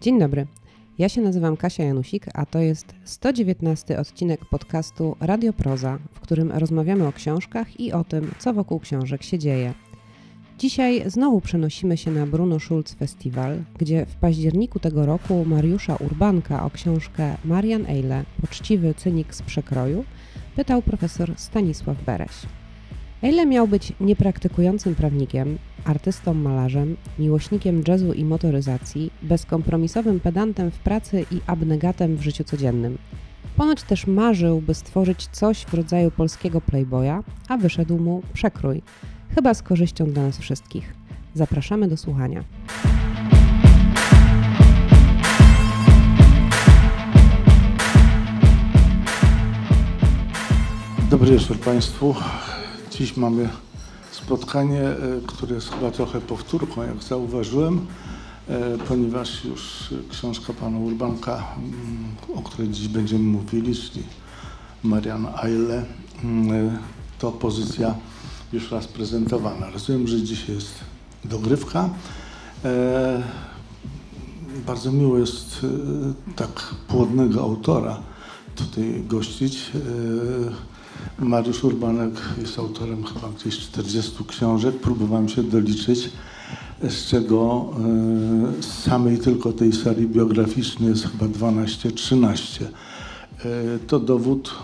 Dzień dobry. Ja się nazywam Kasia Janusik, a to jest 119 odcinek podcastu Radio Proza, w którym rozmawiamy o książkach i o tym, co wokół książek się dzieje. Dzisiaj znowu przenosimy się na Bruno Schulz Festival, gdzie w październiku tego roku Mariusza Urbanka o książkę Marian Eile, poczciwy cynik z przekroju, pytał profesor Stanisław Bereś. Eile miał być niepraktykującym prawnikiem, artystą malarzem, miłośnikiem jazzu i motoryzacji, bezkompromisowym pedantem w pracy i abnegatem w życiu codziennym. Ponoć też marzył, by stworzyć coś w rodzaju polskiego playboya, a wyszedł mu przekrój. Chyba z korzyścią dla nas wszystkich. Zapraszamy do słuchania. Dobry wieczór Państwu. Dziś mamy spotkanie, e, które jest chyba trochę powtórką, jak zauważyłem, e, ponieważ już książka pana Urbanka, mm, o której dziś będziemy mówili, czyli Marian Eile, mm, e, to pozycja już raz prezentowana. Rozumiem, że dzisiaj jest dogrywka. Bardzo miło jest tak płodnego autora tutaj gościć. Mariusz Urbanek jest autorem chyba gdzieś 40 książek. Próbowałem się doliczyć, z czego z samej tylko tej serii biograficznej jest chyba 12-13. To dowód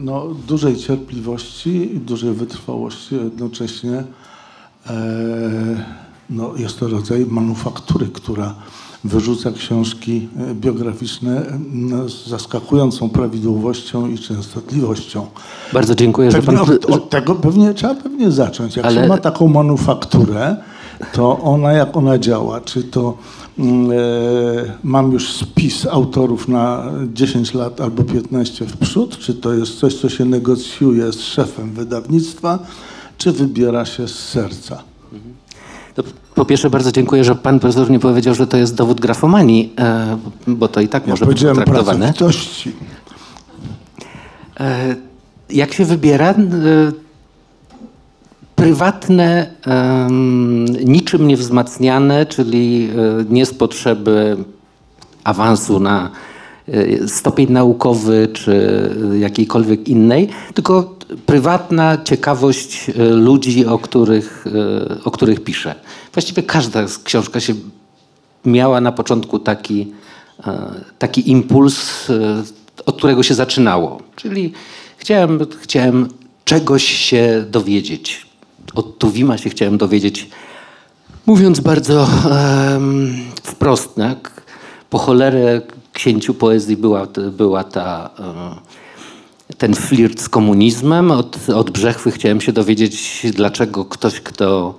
no, dużej cierpliwości i dużej wytrwałości, jednocześnie no, jest to rodzaj manufaktury, która wyrzuca książki e, biograficzne no, z zaskakującą prawidłowością i częstotliwością. Bardzo dziękuję, pewnie że pan... Od, od, tego pewnie trzeba pewnie zacząć. Jak Ale... się ma taką manufakturę, to ona jak ona działa? Czy to mm, e, mam już spis autorów na 10 lat albo 15 w przód? Czy to jest coś, co się negocjuje z szefem wydawnictwa? Czy wybiera się z serca? To po pierwsze bardzo dziękuję, że pan profesor nie powiedział, że to jest dowód grafomanii, e, bo to i tak ja może być traktowane. Pracowitości. E, jak się wybiera? E, prywatne, niczym niewzmacniane, czyli nie z potrzeby awansu na stopień naukowy czy jakiejkolwiek innej, tylko prywatna ciekawość e, ludzi, o których, e, o których piszę. Właściwie każda książka się miała na początku taki, e, taki impuls, od którego się zaczynało. Czyli chciałem, chciałem czegoś się dowiedzieć. Od Tuwima się chciałem dowiedzieć, mówiąc bardzo um, wprost, tak? po cholerę księciu poezji była, była ta um, ten flirt z komunizmem. Od, od Brzechwy chciałem się dowiedzieć, dlaczego ktoś, kto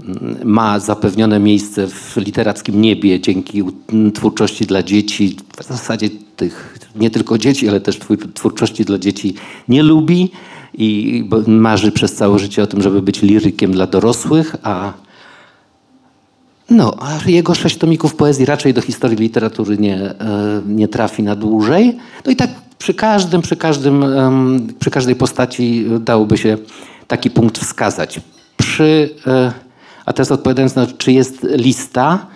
mm, ma zapewnione miejsce w literackim niebie dzięki twórczości dla dzieci, w zasadzie tych nie tylko dzieci, ale też twórczości dla dzieci nie lubi i marzy przez całe życie o tym, żeby być lirykiem dla dorosłych, a no, a jego sześć tomików poezji raczej do historii literatury nie, e, nie trafi na dłużej. No i tak przy każdym, przy każdym, przy każdej postaci dałoby się taki punkt wskazać. Przy, e, a teraz odpowiadając na czy jest lista,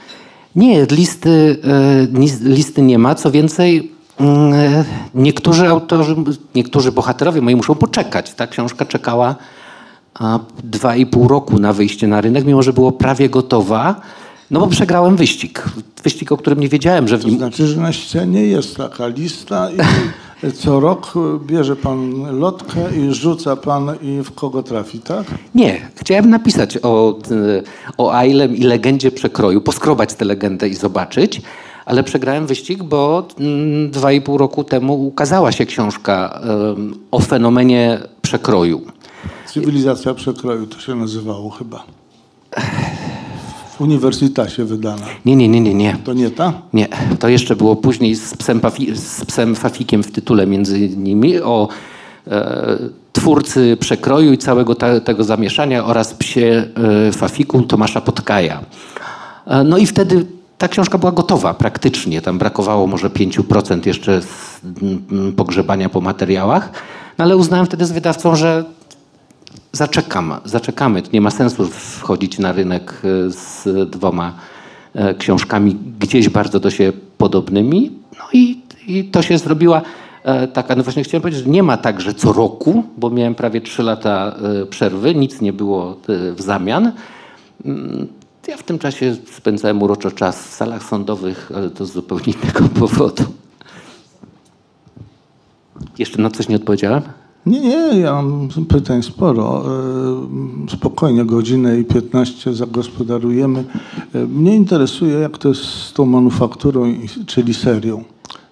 nie, listy, e, listy nie ma. Co więcej, mm, niektórzy autorzy, niektórzy bohaterowie moi muszą poczekać. Ta książka czekała dwa i pół roku na wyjście na rynek, mimo że było prawie gotowa. No bo przegrałem wyścig. Wyścig, o którym nie wiedziałem, że w nim... To znaczy, że na ścianie jest taka lista i co rok bierze pan lotkę i rzuca pan i w kogo trafi, tak? Nie. Chciałem napisać o, o Ailem i legendzie przekroju, poskrobać tę legendę i zobaczyć, ale przegrałem wyścig, bo mm, dwa i pół roku temu ukazała się książka um, o fenomenie przekroju. Cywilizacja przekroju to się nazywało chyba. W uniwersytecie wydana. Nie, nie, nie, nie, nie. To nie ta? Nie, to jeszcze było później z psem, Pafi, z psem Fafikiem w tytule między nimi o e, twórcy przekroju i całego ta, tego zamieszania oraz psie e, Fafiku Tomasza Podkaja. E, no i wtedy ta książka była gotowa praktycznie. Tam brakowało może 5% jeszcze z, m, pogrzebania po materiałach. No ale uznałem wtedy z wydawcą, że zaczekam, zaczekamy. Nie ma sensu wchodzić na rynek e, z dwoma e, książkami gdzieś bardzo do siebie podobnymi. No i, i to się zrobiła e, taka, no właśnie chciałem powiedzieć, że nie ma tak, że co roku, bo miałem prawie trzy lata przerwy, nic nie było w zamian. Mm, Ja w tym czasie spędzałem uroczo czas w salach sądowych, ale to z zupełnie innego powodu. Jeszcze na coś nie odpowiedziałem? Nie, nie, ja mam pytań sporo. E, Spokojnie, godzinę i 15 zagospodarujemy. E, Mnie interesuje, jak to jest z tą manufakturą, czyli serią.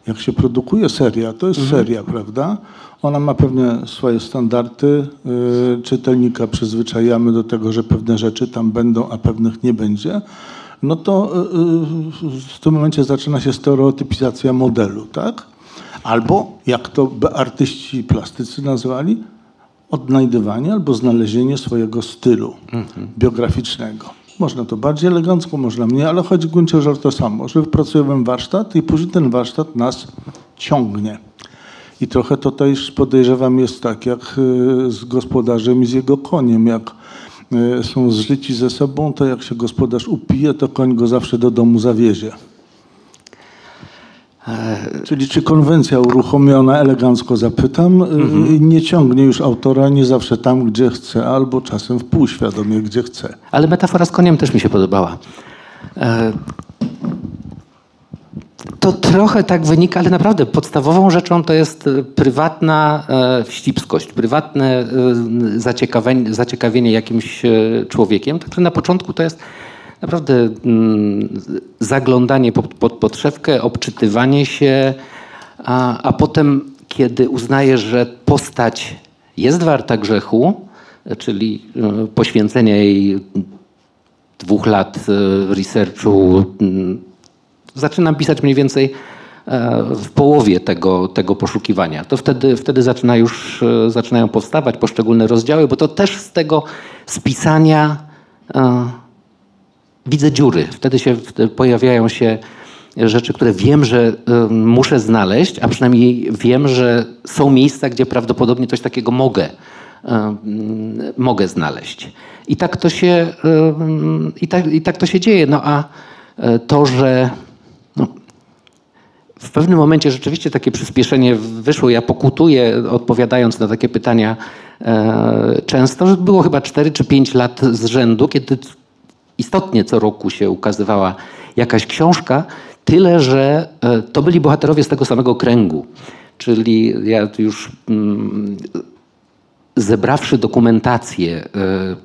Jak się produkuje seria, to jest seria, prawda? Ona ma pewnie swoje standardy. E, Czytelnika przyzwyczajamy do tego, że pewne rzeczy tam będą, a pewnych nie będzie. No to w tym momencie zaczyna się stereotypizacja modelu, tak? Albo, jak to artyści plastycy nazwali, odnajdywanie albo znalezienie swojego stylu biograficznego. Można to bardziej elegancko, można mniej, ale chodzi w gruncie rzeczy to samo, że wypracujemy warsztat i później ten warsztat nas ciągnie. I trochę to też podejrzewam jest tak, jak y, z gospodarzem i z jego koniem. Jak y, są zżyci ze sobą, to jak się gospodarz upije, to koń go zawsze do domu zawiezie. Czyli czy konwencja uruchomiona, elegancko zapytam, y, nie ciągnie już autora nie zawsze tam, gdzie chce, albo czasem w półświadomie, gdzie chce. Ale metafora z koniem też mi się podobała. E, To trochę tak wynika, ale naprawdę podstawową rzeczą to jest e, prywatna e, wścibskość, prywatne e, zaciekawienie, zaciekawienie jakimś e, człowiekiem. Także na początku to jest naprawdę mm, zaglądanie pod, pod podszewkę, obczytywanie się, a, a potem, kiedy uznaję, że postać jest warta grzechu, czyli e, poświęcenia jej dwóch lat e, researchu mm, zaczynam pisać mniej więcej e, w połowie tego, tego poszukiwania. To wtedy, wtedy zaczyna już, zaczynają powstawać poszczególne rozdziały, bo to też z tego spisania widzę dziury. Wtedy się pojawiają się rzeczy, które wiem, że muszę znaleźć, a przynajmniej wiem, że są miejsca, gdzie prawdopodobnie coś takiego mogę, mogę znaleźć. I tak to się, i tak, i tak to się dzieje. No a e, to, że no, w pewnym momencie rzeczywiście takie przyspieszenie wyszło. Ja pokutuję, odpowiadając na takie pytania e, często, że było chyba 4 czy 5 lat z rzędu, kiedy istotnie co roku się ukazywała jakaś książka, tyle że e, to byli bohaterowie z tego samego kręgu. Czyli ja już mm, zebrawszy dokumentację, e,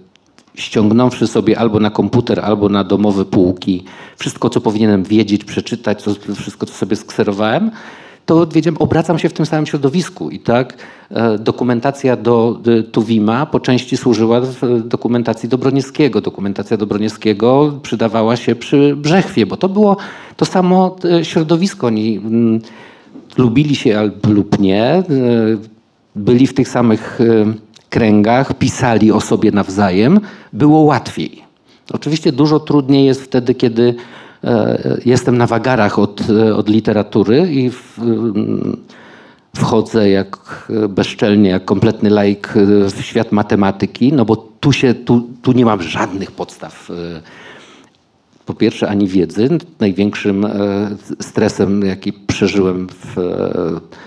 ściągnąwszy sobie albo na komputer, albo na domowe półki wszystko, co powinienem wiedzieć, przeczytać, co, wszystko, co sobie skserowałem, to wiedziałem, obracam się w tym samym środowisku. I tak e, dokumentacja do e, Tuwima po części służyła e, dokumentacji do Broniewskiego. Dokumentacja do Broniewskiego przydawała się przy Brzechwie, bo to było to samo środowisko. Oni mm, lubili się lub nie, byli w tych samych kręgach, pisali o sobie nawzajem, było łatwiej. Oczywiście dużo trudniej jest wtedy, kiedy jestem na wagarach od, e, od literatury i w, mm, wchodzę jak e, bezczelnie, jak kompletny laik e, w świat matematyki, no bo tu, się, tu, tu nie mam żadnych podstaw e, po pierwsze ani wiedzy. Największym e, stresem, jaki przeżyłem w, e,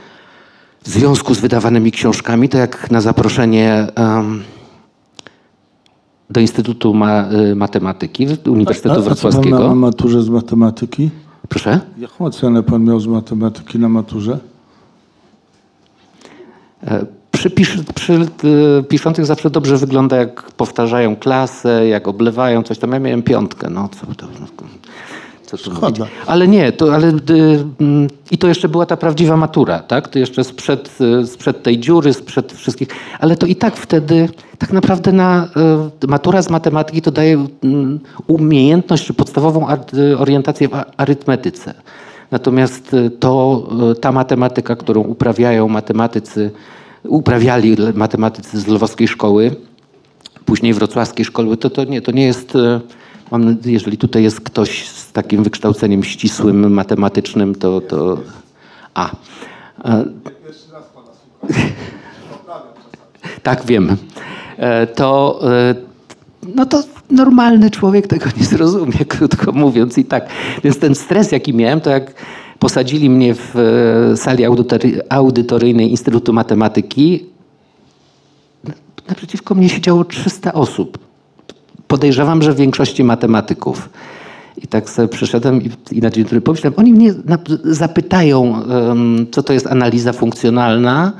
w związku z wydawanymi książkami, to jak na zaproszenie em, do Instytutu Ma, y, Matematyki Uniwersytetu a, a co pan Wrocławskiego. miał na maturze z matematyki? Proszę? Jaką ocenę pan miał z matematyki na maturze? E, Przy, pisz, przy y, piszących zawsze dobrze wygląda, jak powtarzają klasę, jak oblewają coś tam. Ja miałem piątkę. No, co to, no, co tu Szkoda. mówić. Ale nie, to, ale, y, mm, i to jeszcze była ta prawdziwa matura, tak? To jeszcze sprzed, y, sprzed tej dziury, sprzed wszystkich. Ale to i tak wtedy, tak naprawdę na y, matura z matematyki to daje mm, umiejętność czy podstawową orientację w arytmetyce. Natomiast to, ta matematyka, którą uprawiają matematycy, uprawiali matematycy z lwowskiej szkoły, później wrocławskiej szkoły, to, to, nie, to nie jest, jeżeli tutaj jest ktoś z takim wykształceniem ścisłym, matematycznym, to, to a. E, tak, wiem. E, To, e, no to normalny człowiek tego nie zrozumie, krótko mówiąc i tak. Więc ten stres, jaki miałem, to jak posadzili mnie w sali audytoryjnej Instytutu Matematyki, naprzeciwko mnie siedziało 300 osób. Podejrzewam, że w większości matematyków. I tak sobie przyszedłem i, i na dzień dobry pomyślałem, oni mnie zapytają, um, co to jest analiza funkcjonalna,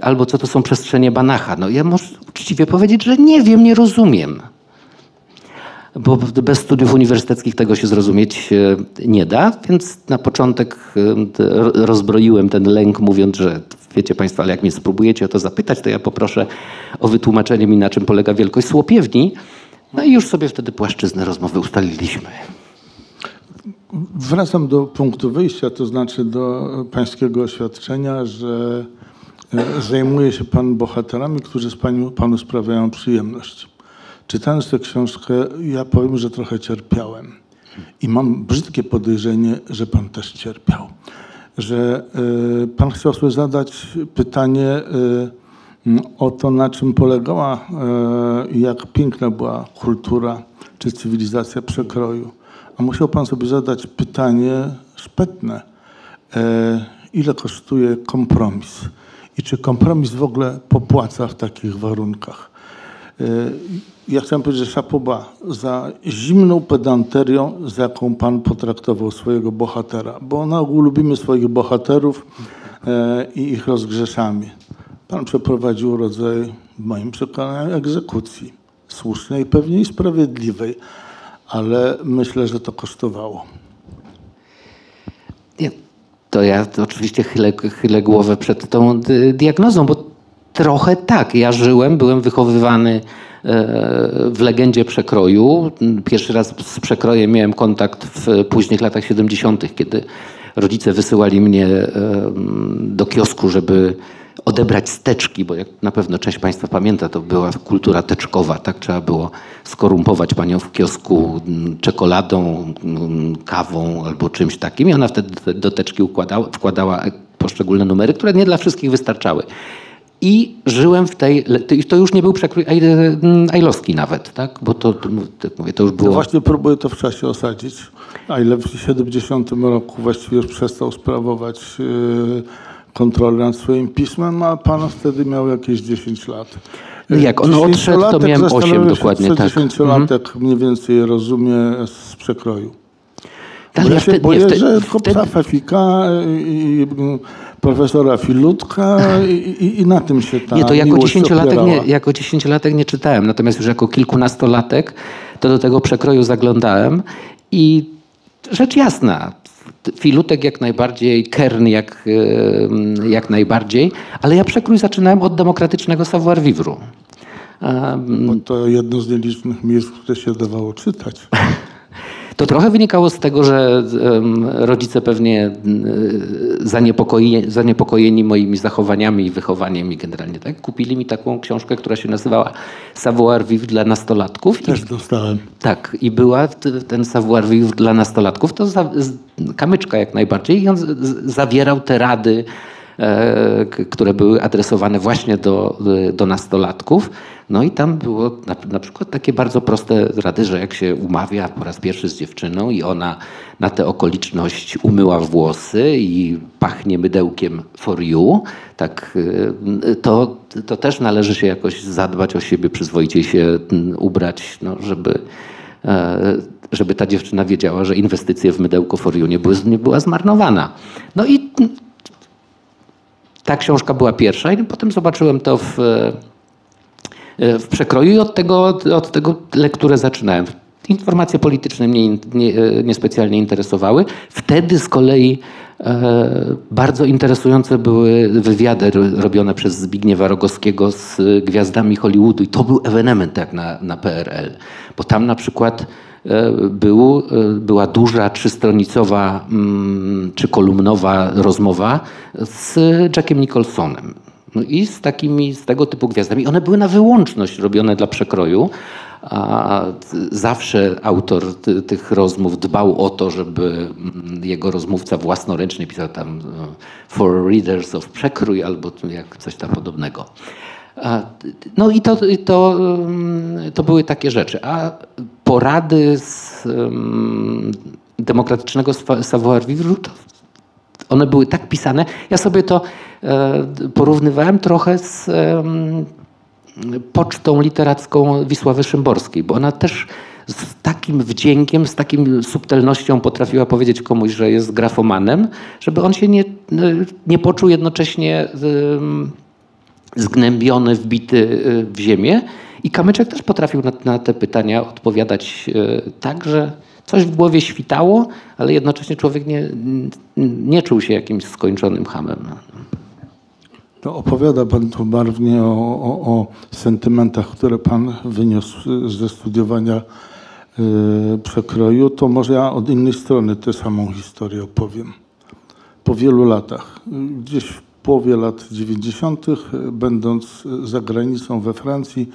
albo co to są przestrzenie Banacha. No ja muszę uczciwie powiedzieć, że nie wiem, nie rozumiem. Bo bez studiów uniwersyteckich tego się zrozumieć e, nie da, więc na początek rozbroiłem ten lęk, mówiąc, że wiecie Państwo, ale jak mnie spróbujecie o to zapytać, to ja poproszę o wytłumaczenie mi, na czym polega wielkość słopiewni. No i już sobie wtedy płaszczyznę rozmowy ustaliliśmy. Wracam do punktu wyjścia, to znaczy do pańskiego oświadczenia, że e, zajmuje się pan bohaterami, którzy z panu, panu sprawiają przyjemność. Czytając tę książkę, ja powiem, że trochę cierpiałem. I mam brzydkie podejrzenie, że pan też cierpiał. Że y, pan chciał sobie zadać pytanie y, o to, na czym polegała i y, jak piękna była kultura czy cywilizacja przekroju a musiał pan sobie zadać pytanie szpetne. E, ile kosztuje kompromis? I czy kompromis w ogóle popłaca w takich warunkach? E, ja chciałem powiedzieć, że szapoba za zimną pedanterią, z jaką pan potraktował swojego bohatera, bo na ogół lubimy swoich bohaterów e, i ich rozgrzeszamy. Pan przeprowadził rodzaj, w moim przekonaniu, egzekucji. Słusznej, pewnie i sprawiedliwej ale myślę, że to kosztowało. To ja oczywiście chylę, chylę głowę przed tą diagnozą, bo trochę tak. Ja żyłem, byłem wychowywany e, w legendzie przekroju. Pierwszy raz z przekrojem miałem kontakt w późnych latach 70., kiedy rodzice wysyłali mnie e, do kiosku, żeby odebrać steczki, bo jak na pewno część Państwa pamięta, to była kultura teczkowa, tak? Trzeba było skorumpować panią w kiosku mm, czekoladą, mm, kawą albo czymś takim i ona wtedy do teczki układała, wkładała poszczególne numery, które nie dla wszystkich wystarczały. I żyłem w tej, to już nie był przekrój ajlowski nawet, tak? Bo to, tak mówię, to już było... No właśnie próbuję to w czasie osadzić. Ajle w 70 roku właściwie już przestał sprawować yy, kontrolę nad swoim pismem, a pan wtedy miał jakieś 10 lat. Jak on odszedł, to miałem 8 dokładnie. Co tak. 10-latek mhm. mniej więcej rozumie z przekroju. Ale ja się boję, wtedy, że kopca Fefika i, profesora Filutka i, i, i, na tym się ta Nie, to jako dziesięciolatek nie, jako dziesięciolatek nie czytałem, natomiast już jako kilkunastolatek to do tego przekroju zaglądałem i rzecz jasna, Filutek jak najbardziej, Kern jak, jak najbardziej, ale ja przekrój zaczynałem od demokratycznego savoir-vivre. Bo to jedno z nielicznych miejsc, które się dawało czytać. To trochę wynikało z tego, że rodzice pewnie zaniepokojeni, zaniepokojeni moimi zachowaniami i wychowaniem i generalnie tak, kupili mi taką książkę, która się nazywała Savoir Vivre dla nastolatków. Też dostałem. Tak, i była ten Savoir Vivre dla nastolatków, to za, kamyczka jak najbardziej i on zawierał te rady, e, które były adresowane właśnie do, do nastolatków. No i tam było na, na, przykład takie bardzo proste rady, że jak się umawia po raz pierwszy z dziewczyną i ona na tę okoliczność umyła włosy i pachnie mydełkiem for you, tak, y, to, to też należy się jakoś zadbać o siebie, przyzwoicie się ubrać, no, żeby, e, żeby ta dziewczyna wiedziała, że inwestycje w mydełko for you nie, były, nie była zmarnowana. No i ta książka była pierwsza i potem zobaczyłem to w E, w przekroju i od tego, od tego lekturę zaczynałem. Informacje polityczne mnie nie, e, niespecjalnie interesowały. Wtedy z kolei e, bardzo interesujące były wywiady robione przez Zbigniewa Rogowskiego z gwiazdami Hollywoodu i to był ewenement jak na, na PRL, bo tam na przykład e, był, była duża trzystronicowa mm, czy kolumnowa rozmowa z Jackiem Nicholsonem. No i z takimi, z tego typu gwiazdami. One były na wyłączność robione dla przekroju. A zawsze autor tych rozmów dbał o to, żeby mm, jego rozmówca własnoręcznie pisał tam e, for readers of przekrój albo jak coś tam podobnego. No i to, to, to były takie rzeczy. A porady z um, demokratycznego savoir-vivre, one były tak pisane. Ja sobie to e, porównywałem trochę z e, pocztą literacką Wisławy Szymborskiej, bo ona też z takim wdziękiem, z takim subtelnością potrafiła powiedzieć komuś, że jest grafomanem, żeby on się nie, nie poczuł jednocześnie zgnębiony, wbity y, w ziemię. I Kamyczek też potrafił na, na te pytania odpowiadać y, tak, że coś w głowie świtało, ale jednocześnie człowiek nie, nie czuł się jakimś skończonym hamem. To opowiada Pan tu barwnie o, o, o sentymentach, które Pan wyniósł ze studiowania yy, przekroju. To może ja od innej strony tę samą historię opowiem. Po wielu latach, gdzieś w połowie lat 90., będąc za granicą we Francji,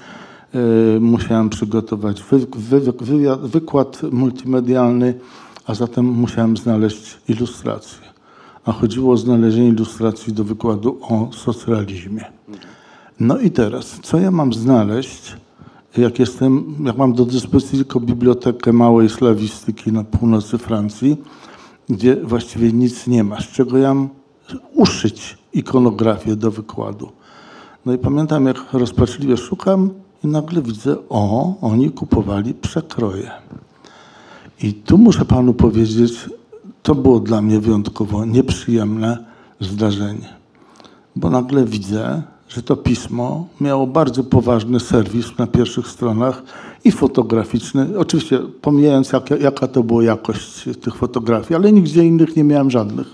musiałem przygotować wy, wy, wywiad, wykład multimedialny, a zatem musiałem znaleźć ilustrację a chodziło o znalezienie ilustracji do wykładu o socrealizmie. No i teraz, co ja mam znaleźć, jak jestem, jak mam do dyspozycji tylko bibliotekę małej slawistyki na północy Francji, gdzie właściwie nic nie ma, z czego ja mam uszyć ikonografię do wykładu. No i pamiętam, jak rozpaczliwie szukam i nagle widzę, o, oni kupowali przekroje. I tu muszę panu powiedzieć, to było dla mnie wyjątkowo nieprzyjemne zdarzenie, bo nagle widzę, że to pismo miało bardzo poważny serwis na pierwszych stronach i fotograficzny. Oczywiście pomijając jaka, jaka to była jakość tych fotografii, ale nigdzie innych nie miałem żadnych.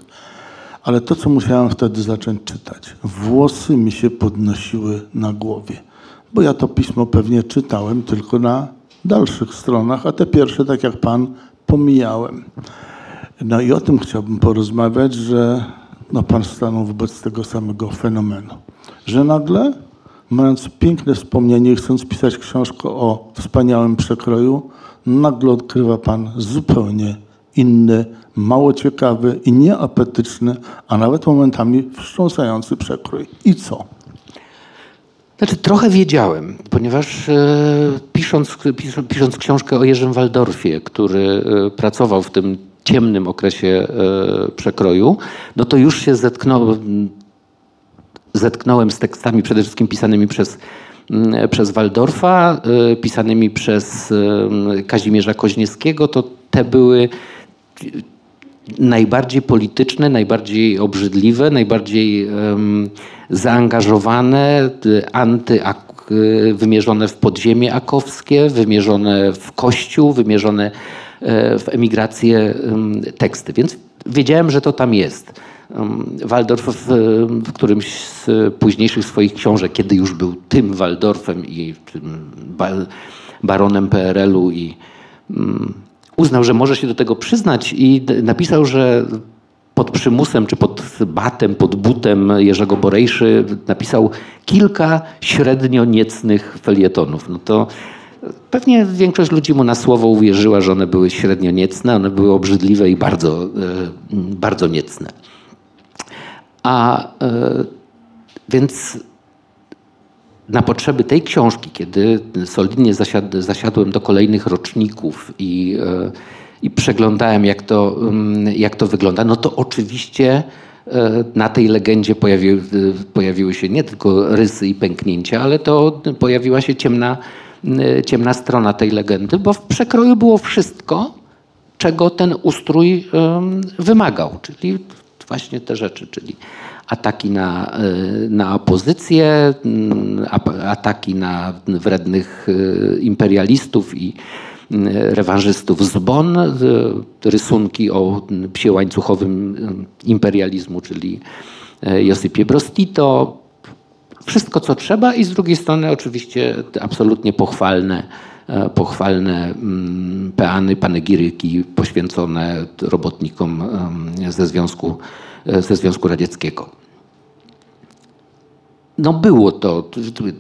Ale to, co musiałem wtedy zacząć czytać, włosy mi się podnosiły na głowie, bo ja to pismo pewnie czytałem tylko na dalszych stronach, a te pierwsze, tak jak pan, pomijałem. No i o tym chciałbym porozmawiać, że no pan stanął wobec tego samego fenomenu. Że nagle, mając piękne wspomnienie i chcąc pisać książkę o wspaniałym przekroju, nagle odkrywa pan zupełnie inny, mało ciekawy i nieapetyczny, a nawet momentami wstrząsający przekrój. I co? Znaczy, trochę wiedziałem, ponieważ e, pisząc, pisząc książkę o Jerzym Waldorfie, który e, pracował w tym ciemnym okresie e, przekroju, no to już się zetknąłem, zetknąłem z tekstami przede wszystkim pisanymi przez, mm, przez Waldorfa, pisanymi przez Kazimierza Koźniewskiego. To te były najbardziej polityczne, najbardziej obrzydliwe, najbardziej um, zaangażowane, anty, wymierzone w podziemie akowskie, wymierzone w kościół, wymierzone E, w emigrację teksty, więc wiedziałem, że to tam jest. Waldorf w, w którymś z późniejszych swoich książek, kiedy już był tym Waldorfem i tym baronem PRL-u i uznał, że może się do tego przyznać i napisał, że pod przymusem, czy pod batem, pod butem Jerzego Borejszy napisał kilka średnio niecnych felietonów. No to Pewnie większość ludzi mu na słowo uwierzyła, że one były średnio niecne, one były obrzydliwe i bardzo, e, bardzo niecne. A e, więc na potrzeby tej książki, kiedy solidnie zasiad, zasiadłem do kolejnych roczników i, e, i przeglądałem, jak to, mm, jak to wygląda, no to oczywiście na tej legendzie pojawiły, pojawiły się nie tylko rysy i pęknięcia, ale to pojawiła się ciemna Y, ciemna strona tej legendy, bo w przekroju było wszystko, czego ten ustrój wymagał, czyli właśnie te rzeczy, czyli ataki na, y, na opozycję, mm, ataki na wrednych y, imperialistów i rewanżystów z Bonn, rysunki o psie łańcuchowym imperializmu, czyli Josypie Brostito, wszystko, co trzeba i z drugiej strony oczywiście absolutnie pochwalne, e, pochwalne mm, peany, panegiryki poświęcone robotnikom ze Związku, e, ze Związku Radzieckiego. No było to,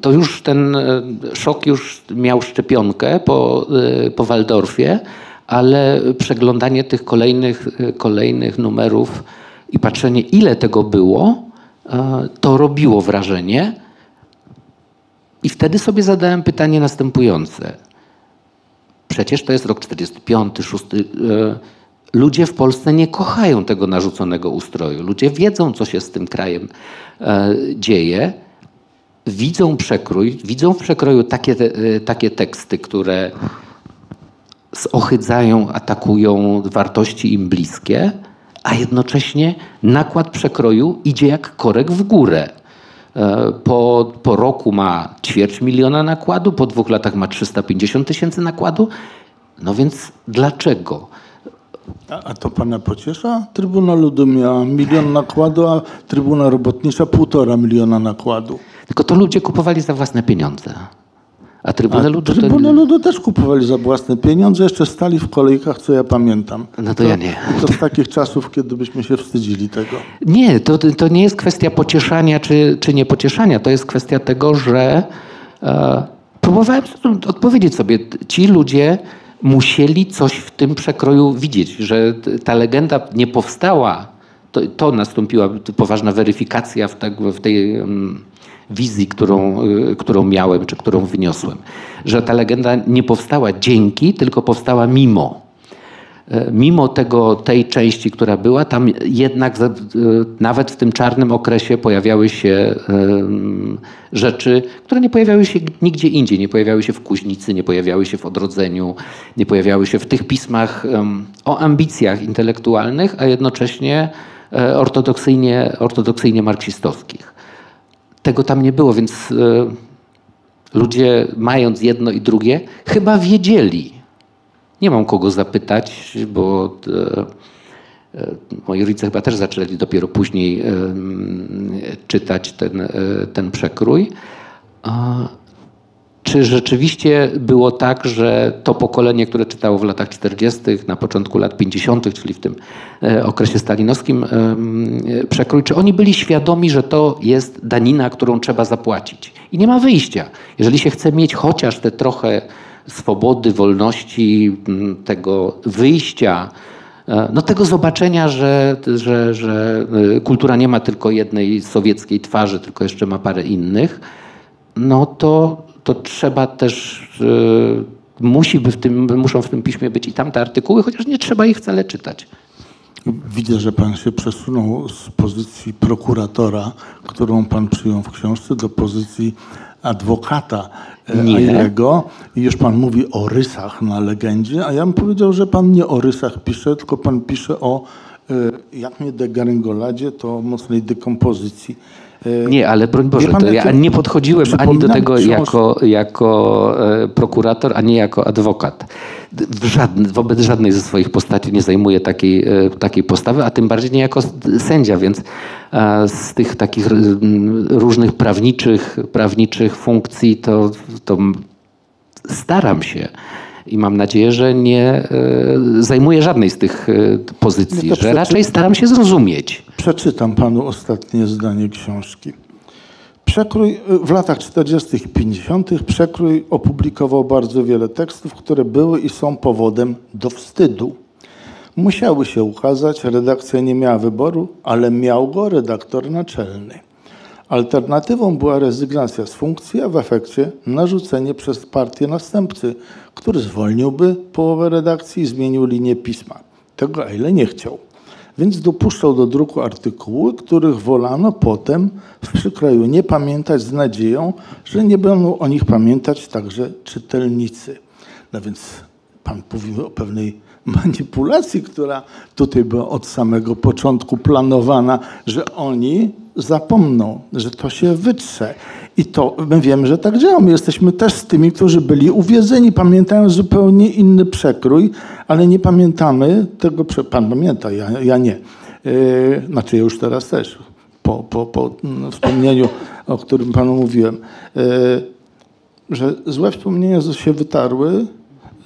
to już ten e, szok już miał szczepionkę po, po Waldorfie, ale przeglądanie tych kolejnych, kolejnych numerów i patrzenie ile tego było, to robiło wrażenie. I wtedy sobie zadałem pytanie następujące. Przecież to jest rok 45, 6. Ludzie w Polsce nie kochają tego narzuconego ustroju. Ludzie wiedzą, co się z tym krajem e, dzieje. Widzą przekrój, widzą w przekroju takie, e, takie teksty, które zohydzają, atakują wartości im bliskie, a jednocześnie nakład przekroju idzie jak korek w górę. E, po, po roku ma ćwierć miliona nakładu, po dwóch latach ma 350 tysięcy nakładu. No więc dlaczego? A, a to pana pociesza? Trybuna Ludu miała milion nakładu, a Trybuna Robotnicza półtora miliona nakładu. Tylko to ludzie kupowali za własne pieniądze. A Trybunę Ludu Trybunę to... Ludu też kupowali za własne pieniądze, jeszcze stali w kolejkach, co ja pamiętam. No to ja nie. To z takich czasów, kiedy byśmy się wstydzili tego. Nie, to, to nie jest kwestia pocieszania czy, czy niepocieszania. To jest kwestia tego, że e, próbowałem odpowiedzieć sobie. Ci ludzie musieli coś w tym przekroju widzieć, że ta legenda nie powstała. To, to nastąpiła poważna weryfikacja w, tak, w tej... Um, wizji, którą, y, którą miałem, czy którą wyniosłem. Że ta legenda nie powstała dzięki, tylko powstała mimo. E, mimo tego, tej części, która była, tam jednak y, nawet w tym czarnym okresie pojawiały się rzeczy, które nie pojawiały się nigdzie indziej. Nie pojawiały się w Kuźnicy, nie pojawiały się w Odrodzeniu, nie pojawiały się w tych pismach o ambicjach intelektualnych, a jednocześnie e, ortodoksyjnie, ortodoksyjnie marksistowskich. Tego tam nie było, więc e, ludzie mając jedno i drugie chyba wiedzieli. Nie mam kogo zapytać, bo e, e, moi rodzice chyba też zaczęli dopiero później czytać ten, ten przekrój. Czy rzeczywiście było tak, że to pokolenie, które czytało w latach 40., na początku lat 50., czyli w tym e, okresie stalinowskim e, przekrój, czy oni byli świadomi, że to jest danina, którą trzeba zapłacić? I nie ma wyjścia. Jeżeli się chce mieć chociaż te trochę swobody, wolności, tego wyjścia, e, no tego zobaczenia, że, że, że kultura nie ma tylko jednej sowieckiej twarzy, tylko jeszcze ma parę innych, no to to trzeba też, e, musi w tym, muszą w tym piśmie być i tamte artykuły, chociaż nie trzeba ich wcale czytać. Widzę, że pan się przesunął z pozycji prokuratora, którą pan przyjął w książce, do pozycji adwokata Ailego. I już pan mówi o rysach na legendzie, a ja bym powiedział, że pan nie o rysach pisze, tylko pan pisze o, e, jak nie degaryngoladzie, to mocnej dekompozycji. E, nie, ale broń Boże, pan, ja nie podchodziłem ani do tego jako, jako e, prokurator, ani jako adwokat. Żadny, wobec żadnej ze swoich postaci nie zajmuję takiej, e, takiej postawy, a tym bardziej nie jako sędzia, więc z tych takich różnych prawniczych, prawniczych funkcji to, to staram się i mam nadzieję, że nie e, zajmuję żadnej z tych e, pozycji, no że raczej staram się zrozumieć. Przeczytam panu ostatnie zdanie książki. Przekrój w latach 40. i 50. Przekrój opublikował bardzo wiele tekstów, które były i są powodem do wstydu. Musiały się ukazać, redakcja nie miała wyboru, ale miał go redaktor naczelny. Alternatywą była rezygnacja z funkcji, a w efekcie narzucenie przez partię następcy, który zwolniłby połowę redakcji i zmienił linię pisma. Tego Eile nie chciał. Więc dopuszczał do druku artykuły, których wolano potem w przykroju nie pamiętać z nadzieją, że nie będą o nich pamiętać także czytelnicy. No więc pan mówił o pewnej manipulacji, która tutaj była od samego początku planowana, że oni zapomną, że to się wytrze. I to my wiemy, że tak działa. My jesteśmy też z tymi, którzy byli uwiedzeni, pamiętają zupełnie inny przekrój, ale nie pamiętamy tego. Pan pamięta, ja, ja nie. Yy, znaczy, ja już teraz też, po, po, po wspomnieniu, o którym panu mówiłem, yy, że złe wspomnienia się wytarły,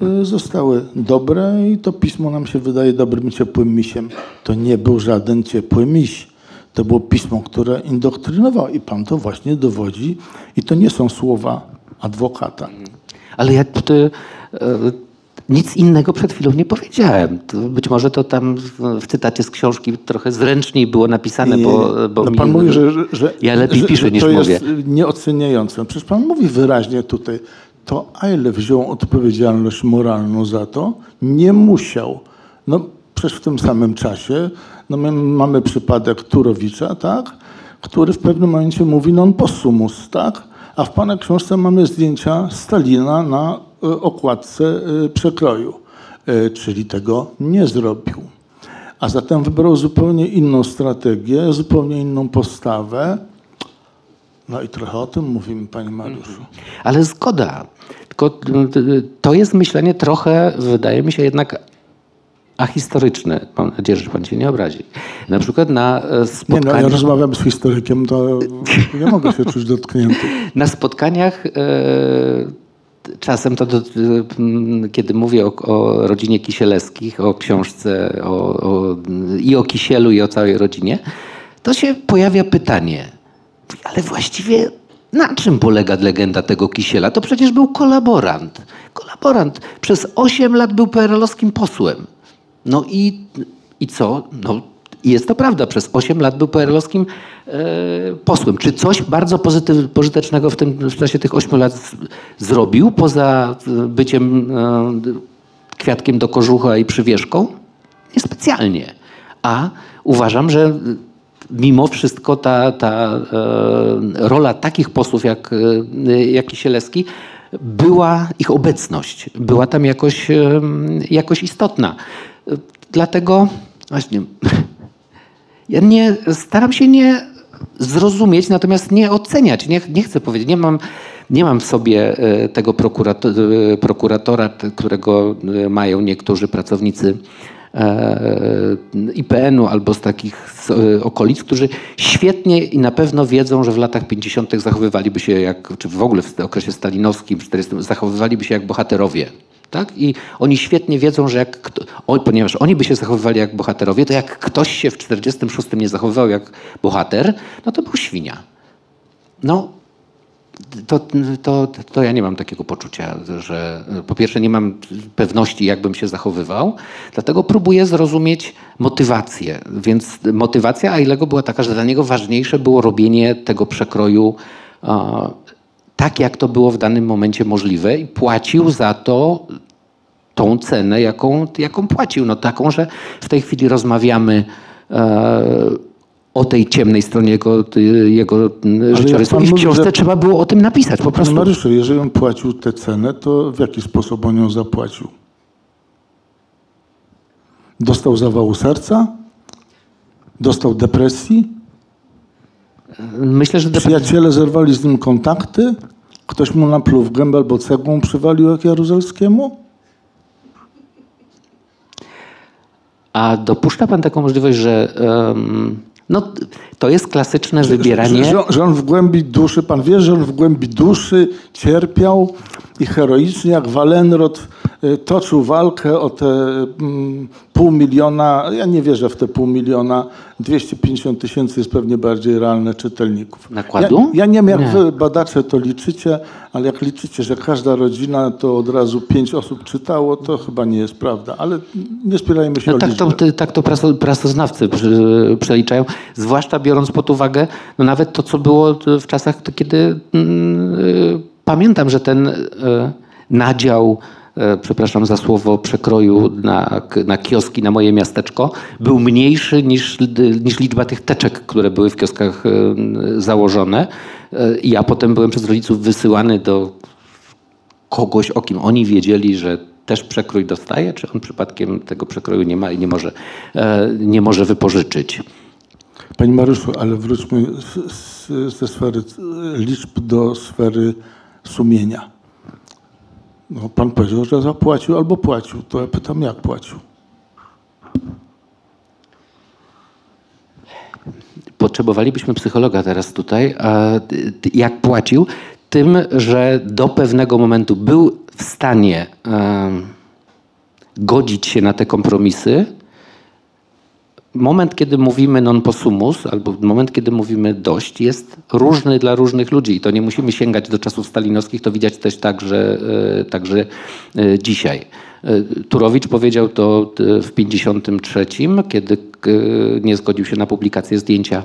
yy, zostały dobre i to pismo nam się wydaje dobrym, ciepłym misiem. To nie był żaden ciepły miś to było pismo, które indoktrynowało i pan to właśnie dowodzi i to nie są słowa adwokata. Ale ja tutaj, e, nic innego przed chwilą nie powiedziałem. To być może to tam w, cytacie z książki trochę zręczniej było napisane, bo, bo no mi- pan mówi, że, że, ja lepiej że, piszę że niż to mówię. jest nieoceniające. Przecież pan mówi wyraźnie tutaj, to a ile wziął odpowiedzialność moralną za to? Nie musiał. No przecież w tym samym czasie no my mamy przypadek Turowicza, tak? który w pewnym momencie mówi non possumus, tak? A w pana książce mamy zdjęcia Stalina na y, okładce y, przekroju, Y, czyli tego nie zrobił. A zatem wybrał zupełnie inną strategię, zupełnie inną postawę. No i trochę o tym mówimy, panie Mariuszu. Ale zgoda. Tylko to jest myślenie trochę, wydaje mi się jednak ahistoryczne. Mam nadzieję, że pan się nie obrazi. Na przykład na e, Nie no, spotkaniach... ja rozmawiam z historykiem, to nie mogę się czuć dotknięty. Na spotkaniach e, czasem to, do, kiedy mówię o, o rodzinie Kisielewskich, o książce o, o, i o Kisielu i o całej rodzinie, to się pojawia pytanie, ale właściwie na czym polega legenda tego Kisiela? To przecież był kolaborant. Kolaborant. Przez 8 lat był PRL-owskim posłem. No i, i co? No, jest to prawda, przez 8 lat był PRL-owskim e, posłem. Czy coś bardzo pozytyw, pożytecznego w, tym, w czasie tych 8 lat z, zrobił, poza e, byciem e, kwiatkiem do kożucha i przywieszką? Niespecjalnie. A uważam, że mimo wszystko ta, ta e, rola takich posłów jak, jak Kisielewski była, ich obecność była tam jakoś, jakoś istotna. Dlatego właśnie ja nie, staram się nie zrozumieć, natomiast nie oceniać. Nie, nie chcę powiedzieć, nie mam, nie mam w sobie e, tego prokurato, e, prokuratora, którego e, mają niektórzy pracownicy IPN-u albo z takich okolic, którzy świetnie i na pewno wiedzą, że w latach 50. zachowywaliby się jak, czy w ogóle w okresie stalinowskim, 40, zachowywaliby się jak bohaterowie. Tak? I oni świetnie wiedzą, że jak kto, ponieważ oni by się zachowywali jak bohaterowie, to jak ktoś się w 46 nie zachowywał jak bohater, no to był świnia. No, to, to, to ja nie mam takiego poczucia, że po pierwsze nie mam pewności, jak bym się zachowywał, dlatego próbuję zrozumieć motywację. Więc motywacja Ailego była taka, że dla niego ważniejsze było robienie tego przekroju tak, jak to było w danym momencie możliwe i płacił za to tą cenę, jaką, jaką płacił. No taką, że w tej chwili rozmawiamy e, o tej ciemnej stronie jego, jego życiorysu i w mówi, książce że- trzeba było o tym napisać po prostu. Mariuszu, jeżeli on płacił tę cenę, to w jaki sposób on ją zapłacił? Dostał zawału serca? Dostał depresji? Myślę, że Przyjaciele zerwali z nim kontakty? Ktoś mu napluł w gębę albo cegłą przywalił jak Jaruzelskiemu? A dopuszcza pan taką możliwość, że em, no, to jest klasyczne wybieranie. Że, że, że on w głębi duszy, pan wie, że on w głębi duszy cierpiał i heroicznie jak Walenrod toczył walkę o te mm, pół miliona, ja nie wierzę w te pół miliona, 250 tysięcy jest pewnie bardziej realne czytelników. Nakładu? Ja, ja nie wiem, jak Nie. wy badacze to liczycie, ale jak liczycie, że każda rodzina to od razu pięć osób czytało, to chyba nie jest prawda, ale nie spierajmy się No o tak, liczbę. to, tak to praso, prasoznawcy przeliczają, zwłaszcza biorąc pod uwagę no nawet to, co było w czasach, kiedy mm, y, pamiętam, że ten y, nadział, y, przepraszam za słowo, przekroju na, na kioski na moje miasteczko był mniejszy niż, niż liczba tych teczek, które były w kioskach y, założone. I ja potem byłem przez rodziców wysyłany do kogoś, o kim oni wiedzieli, że też przekrój dostaje, czy on przypadkiem tego przekroju nie ma i nie może, e, nie może wypożyczyć. Panie Mariuszu, ale wróćmy ze sfery e, liczb do sfery sumienia. No, pan powiedział, że zapłacił albo płacił. To ja pytam, jak płacił? Potrzebowalibyśmy psychologa teraz tutaj. Jak płacił? Tym, że do pewnego momentu był w stanie godzić się na te kompromisy, moment, kiedy mówimy non possumus, albo moment, kiedy mówimy dość, jest różny dla różnych ludzi. I to nie musimy sięgać do czasów stalinowskich, to widać też także, e, także e, dzisiaj. E, Turowicz powiedział to w 1953, kiedy nie zgodził się na publikację zdjęcia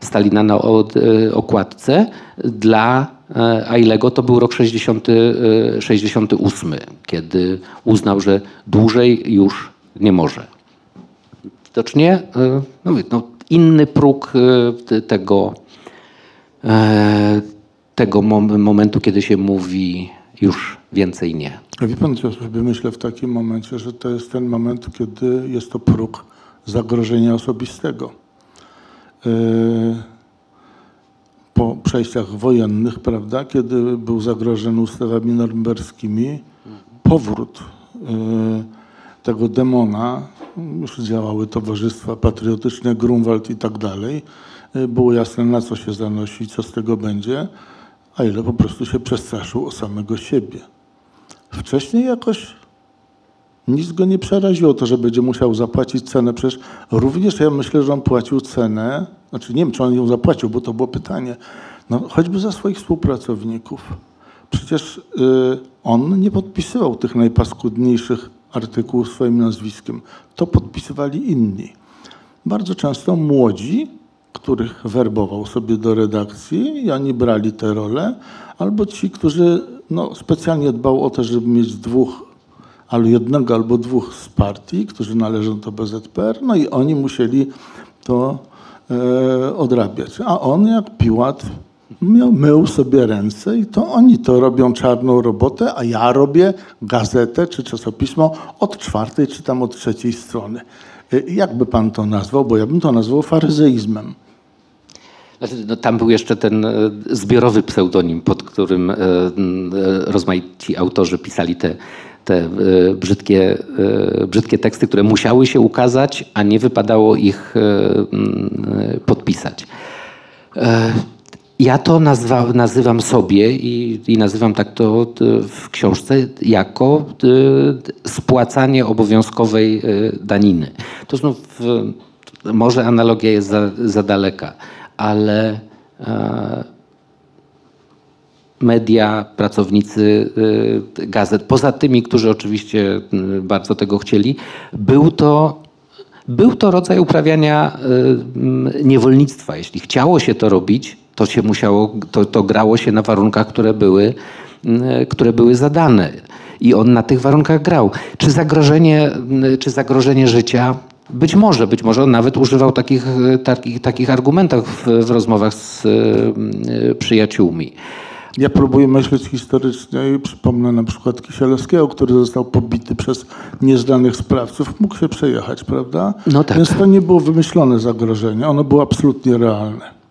Stalina na okładce. Dla Ailego to był rok 60, 68, kiedy uznał, że dłużej już nie może widocznie no, no, inny próg e, tego, e, tego momentu, kiedy się mówi już więcej nie. A wie pan, co sobie myślę w takim momencie, że to jest ten moment, kiedy jest to próg zagrożenia osobistego. E, po przejściach wojennych, prawda, kiedy był zagrożony ustawami norymberskimi, powrót tego demona działały towarzystwa patriotyczne, Grunwald i tak dalej. E, było jasne, na co się zanosi, co z tego będzie, a ile po prostu się przestraszył o samego siebie. Wcześniej jakoś nic go nie przeraziło to, że będzie musiał zapłacić cenę. Przecież również ja myślę, że on płacił cenę, znaczy nie wiem, czy on ją zapłacił, bo to było pytanie, no, choćby za swoich współpracowników. Przecież y, on nie podpisywał tych najpaskudniejszych artykułów swoim nazwiskiem. To podpisywali inni. Bardzo często młodzi, których werbował sobie do redakcji i oni brali te role, albo ci, którzy no, specjalnie dbał o to, żeby mieć dwóch, albo jednego albo dwóch z partii, którzy należą do BZPR, no i oni musieli to e, odrabiać. A on jak Piłat miał, mył sobie ręce i to oni to robią czarną robotę, a ja robię gazetę czy czasopismo od czwartej czy tam od trzeciej strony. Y, jak by pan to nazwał? Bo ja bym to nazwał faryzeizmem. Znaczy, no, tam był jeszcze ten e, zbiorowy pseudonim, pod którym e, e, rozmaici autorzy pisali te, te brzydkie, brzydkie teksty, które musiały się ukazać, a nie wypadało ich podpisać. Ja to nazwa, nazywam sobie i, i, nazywam tak to w książce jako spłacanie obowiązkowej e, daniny. To znów może analogia jest za, za daleka, ale e, media, pracownicy e, gazet, poza tymi, którzy oczywiście bardzo tego chcieli, był to był to rodzaj uprawiania niewolnictwa. Jeśli chciało się to robić, to się musiało, to, to grało się na warunkach, które były, mm, które były zadane. I on na tych warunkach grał. Czy zagrożenie, mm, czy zagrożenie życia? Być może, być może on nawet używał takich, takich, takich argumentów w, w rozmowach z y, przyjaciółmi. Ja próbuję myśleć historycznie i przypomnę na przykład Kisielewskiego, który został pobity przez nieznanych sprawców, mógł się przejechać, prawda? No tak. Więc to nie było wymyślone zagrożenie, ono było absolutnie realne.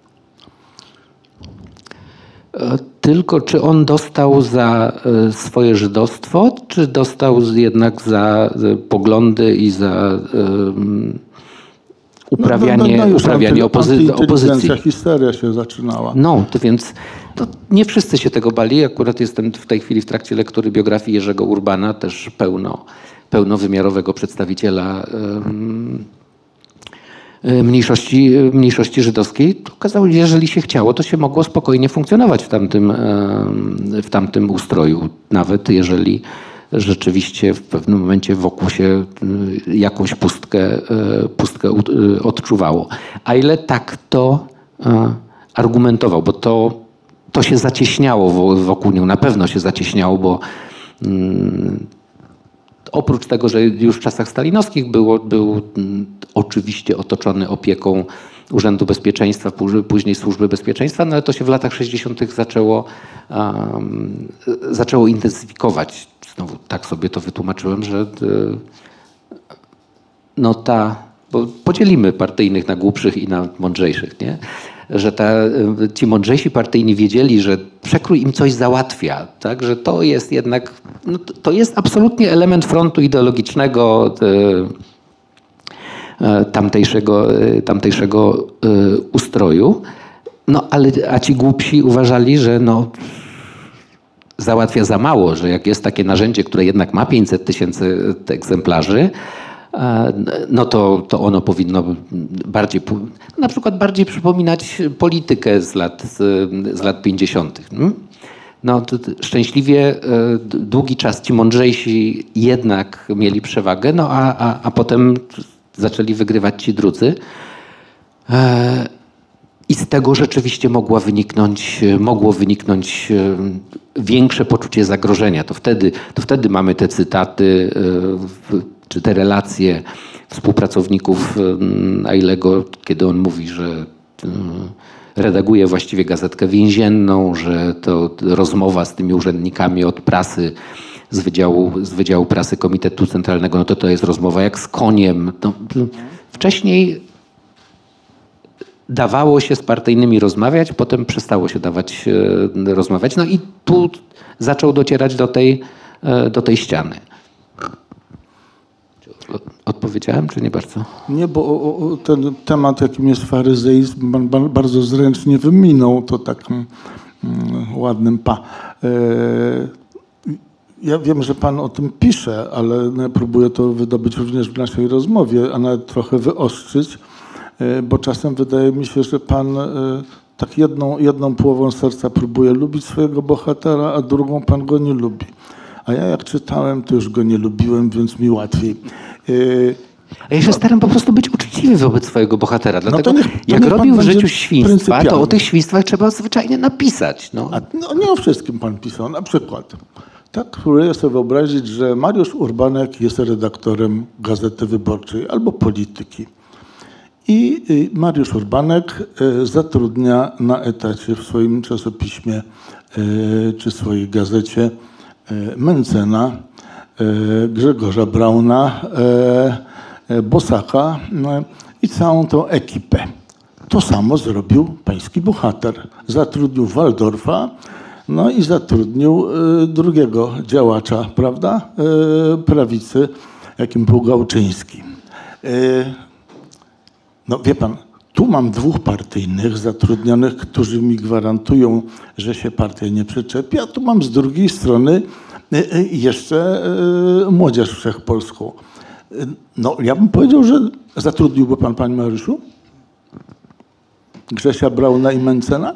E, tylko czy on dostał za e, swoje żydostwo, czy dostał jednak za e, poglądy i za um, uprawianie, no, no, no uprawianie opozy opozycji. histeria się zaczynała. No, to więc to nie wszyscy się tego bali. Akurat jestem w tej chwili w trakcie lektury biografii Jerzego Urbana, też pełno, pełnowymiarowego przedstawiciela um, mniejszości, e, mniejszości żydowskiej, okazało się, że jeżeli się chciało, to się mogło spokojnie funkcjonować w tamtym, e, w tamtym ustroju, nawet jeżeli rzeczywiście w pewnym momencie wokół się jakąś pustkę, pustkę odczuwało. A ile tak to argumentował, bo to, to się zacieśniało wokół niego, na pewno się zacieśniało, bo mm, oprócz tego, że już w czasach stalinowskich było, był oczywiście otoczony opieką Urzędu Bezpieczeństwa, później Służby Bezpieczeństwa, no ale to się w latach 60. zaczęło, um, zaczęło intensyfikować. Znowu tak sobie to wytłumaczyłem, że y, no ta, bo podzielimy partyjnych na głupszych i na mądrzejszych, nie? Że ta, ci mądrzejsi partyjni wiedzieli, że przekrój im coś załatwia, tak? że to jest jednak, no to jest absolutnie element frontu ideologicznego e, e, tamtejszego, tamtejszego ustroju. No ale a ci głupsi uważali, że no, załatwia za mało, że jak jest takie narzędzie, które jednak ma 500 tysięcy egzemplarzy, no to, to ono powinno bardziej, na przykład bardziej przypominać politykę z lat, z, lat 50. mm? No, szczęśliwie e, długi czas ci mądrzejsi jednak mieli przewagę, no a, a, a potem zaczęli wygrywać ci drudzy. E, I z tego rzeczywiście mogła wyniknąć, mogło wyniknąć e, większe poczucie zagrożenia. To wtedy, to wtedy mamy te cytaty, czy te relacje współpracowników e, Ailego, kiedy on mówi, że e, redaguje właściwie gazetkę więzienną, że to rozmowa z tymi urzędnikami od prasy z Wydziału, z Wydziału Prasy Komitetu Centralnego, no to to jest rozmowa jak z koniem. No, wcześniej dawało się z partyjnymi rozmawiać, potem przestało się dawać e, rozmawiać. No i tu zaczął docierać do tej, e, do tej ściany. Odpowiedziałem, czy nie bardzo? Nie, bo o, o, ten temat, jakim jest faryzeizm, bardzo zręcznie wyminął to takim mm, ładnym pa. E, ja wiem, że pan o tym pisze, ale no, próbuję to wydobyć również w naszej rozmowie, a nawet trochę wyostrzyć, e, bo czasem wydaje mi się, że pan e, tak jedną, jedną połową serca próbuje lubić swojego bohatera, a drugą pan go nie lubi. A ja jak czytałem, to już go nie lubiłem, więc mi łatwiej. A ja się staram po prostu być uczciwy wobec swojego bohatera. Dlatego No to niech- jak robił w życiu świństwa, to o tych świństwach trzeba zwyczajnie napisać. No. A no, nie o wszystkim pan pisał. Na przykład, tak próbuję sobie wyobrazić, że Mariusz Urbanek jest redaktorem Gazety Wyborczej albo Polityki. I y, Mariusz Urbanek y, zatrudnia na etacie w swoim czasopiśmie y, czy swojej gazecie Mencena, Grzegorza Brauna, y, y, Bosaka y, i całą tą ekipę. To samo zrobił pański bohater. Zatrudnił Waldorfa, no i zatrudnił drugiego działacza, prawda, prawicy, jakim był Gałczyński. No wie pan, tu mam dwóch partyjnych zatrudnionych, którzy mi gwarantują, że się partia nie przyczepi, a tu mam z drugiej strony jeszcze y, młodzież wszechpolską. Y, No ja bym powiedział, że zatrudniłby pan, panie Mariuszu? Grzesia Brauna i Mencena?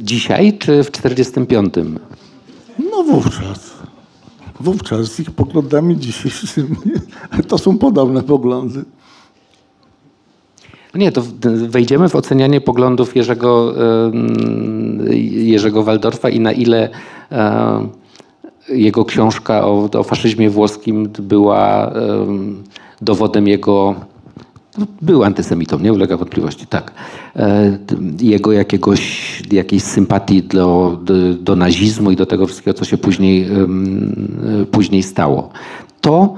Dzisiaj czy w 45? No wówczas. Wówczas z ich poglądami dzisiejszymi to są podobne poglądy. Nie, to wejdziemy w ocenianie poglądów Jerzego, Jerzego Waldorfa i na ile em, jego książka o, o faszyzmie włoskim była em, dowodem jego. no, Był antysemitą, nie ulega wątpliwości, tak. E, Jego jakiegoś, jakiejś sympatii do, do, do nazizmu i do tego wszystkiego, co się później, em, później stało. To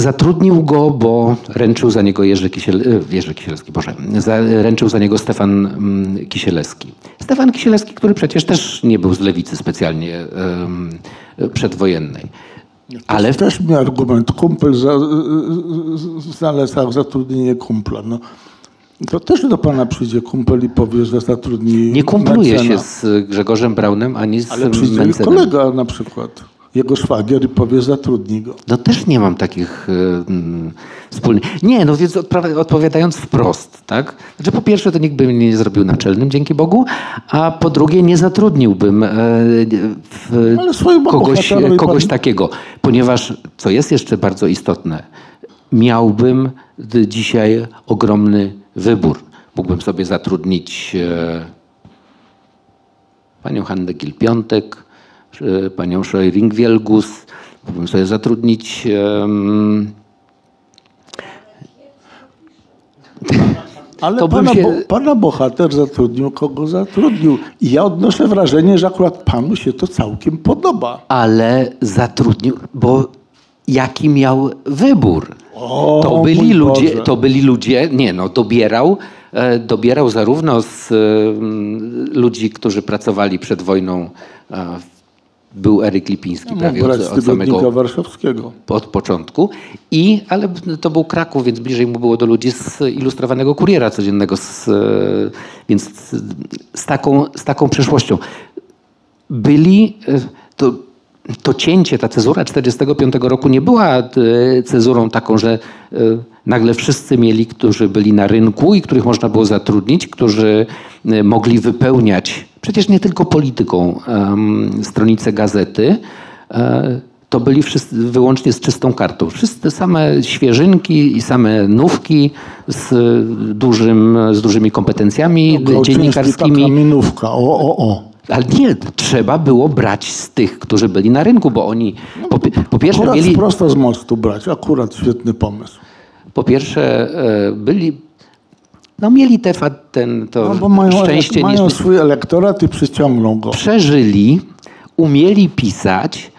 Zatrudnił go, bo ręczył za niego Jerzy, Kisiel, e, Jerzy Kisielski, Boże, za, ręczył za niego Stefan mm, Kisielewski. Stefan Kisielewski, który przecież też nie był z lewicy specjalnie em, przedwojennej. Ale Też mi argument, kumpel za, zalecał zatrudnienie kumpla. No. To też do pana przyjdzie kumpel i powie, że zatrudni nie kumpluje się Mencena. z Grzegorzem Braunem ani z Ale przyjdzie Mencenem. kolega na przykład, jego szwagier i powie, zatrudni go. No też nie mam takich e, mm, wspólnych. Nie, no więc odpowiadając wprost, tak? Znaczy po pierwsze to nikt by mnie nie zrobił naczelnym, dzięki Bogu, a po drugie nie zatrudniłbym Ale swojemu kogoś, kogoś takiego, ponieważ co jest jeszcze bardzo istotne, miałbym dzisiaj ogromny wybór. Mógłbym sobie zatrudnić e, panią Hannę Gil-Piątek, panią Scheuring-Wielgus, mógłbym sobie zatrudnić Ale To pana, się- bo, pana bohater zatrudnił, kogo zatrudnił. I ja odnoszę wrażenie, że akurat panu się to całkiem podoba. ale zatrudnił, bo jaki miał wybór? O, To byli ludzie, Boże. to byli ludzie, nie no, dobierał, e, dobierał zarówno z e, ludzi, którzy pracowali przed wojną, e, był Eryk Lipiński prawie Mógł od, od samego warszawskiego. od początku. I, ale to był Kraków, więc bliżej mu było do ludzi z ilustrowanego kuriera codziennego, z, e, więc z, z, taką, z taką przeszłością. Byli, e, to to cięcie, ta cezura 45 roku nie była e, cezurą taką, że e, nagle wszyscy mieli, którzy byli na rynku i których można było zatrudnić, którzy e, mogli wypełniać, przecież nie tylko polityką, stronice gazety, to byli wszyscy wyłącznie z czystą kartą. Wszyscy same świeżynki i same nówki z, dużym, z dużymi kompetencjami no, dziennikarskimi. Taka minówka, o, o, o. Ale nie, trzeba było brać z tych, którzy byli na rynku, bo oni po, po pierwsze akurat mieli... prosto z mostu brać, akurat świetny pomysł. Po pierwsze e, byli... No mieli te, ten, to no, mają, szczęście... Mają swój elektorat i przyciągną go. Przeżyli, umieli pisać,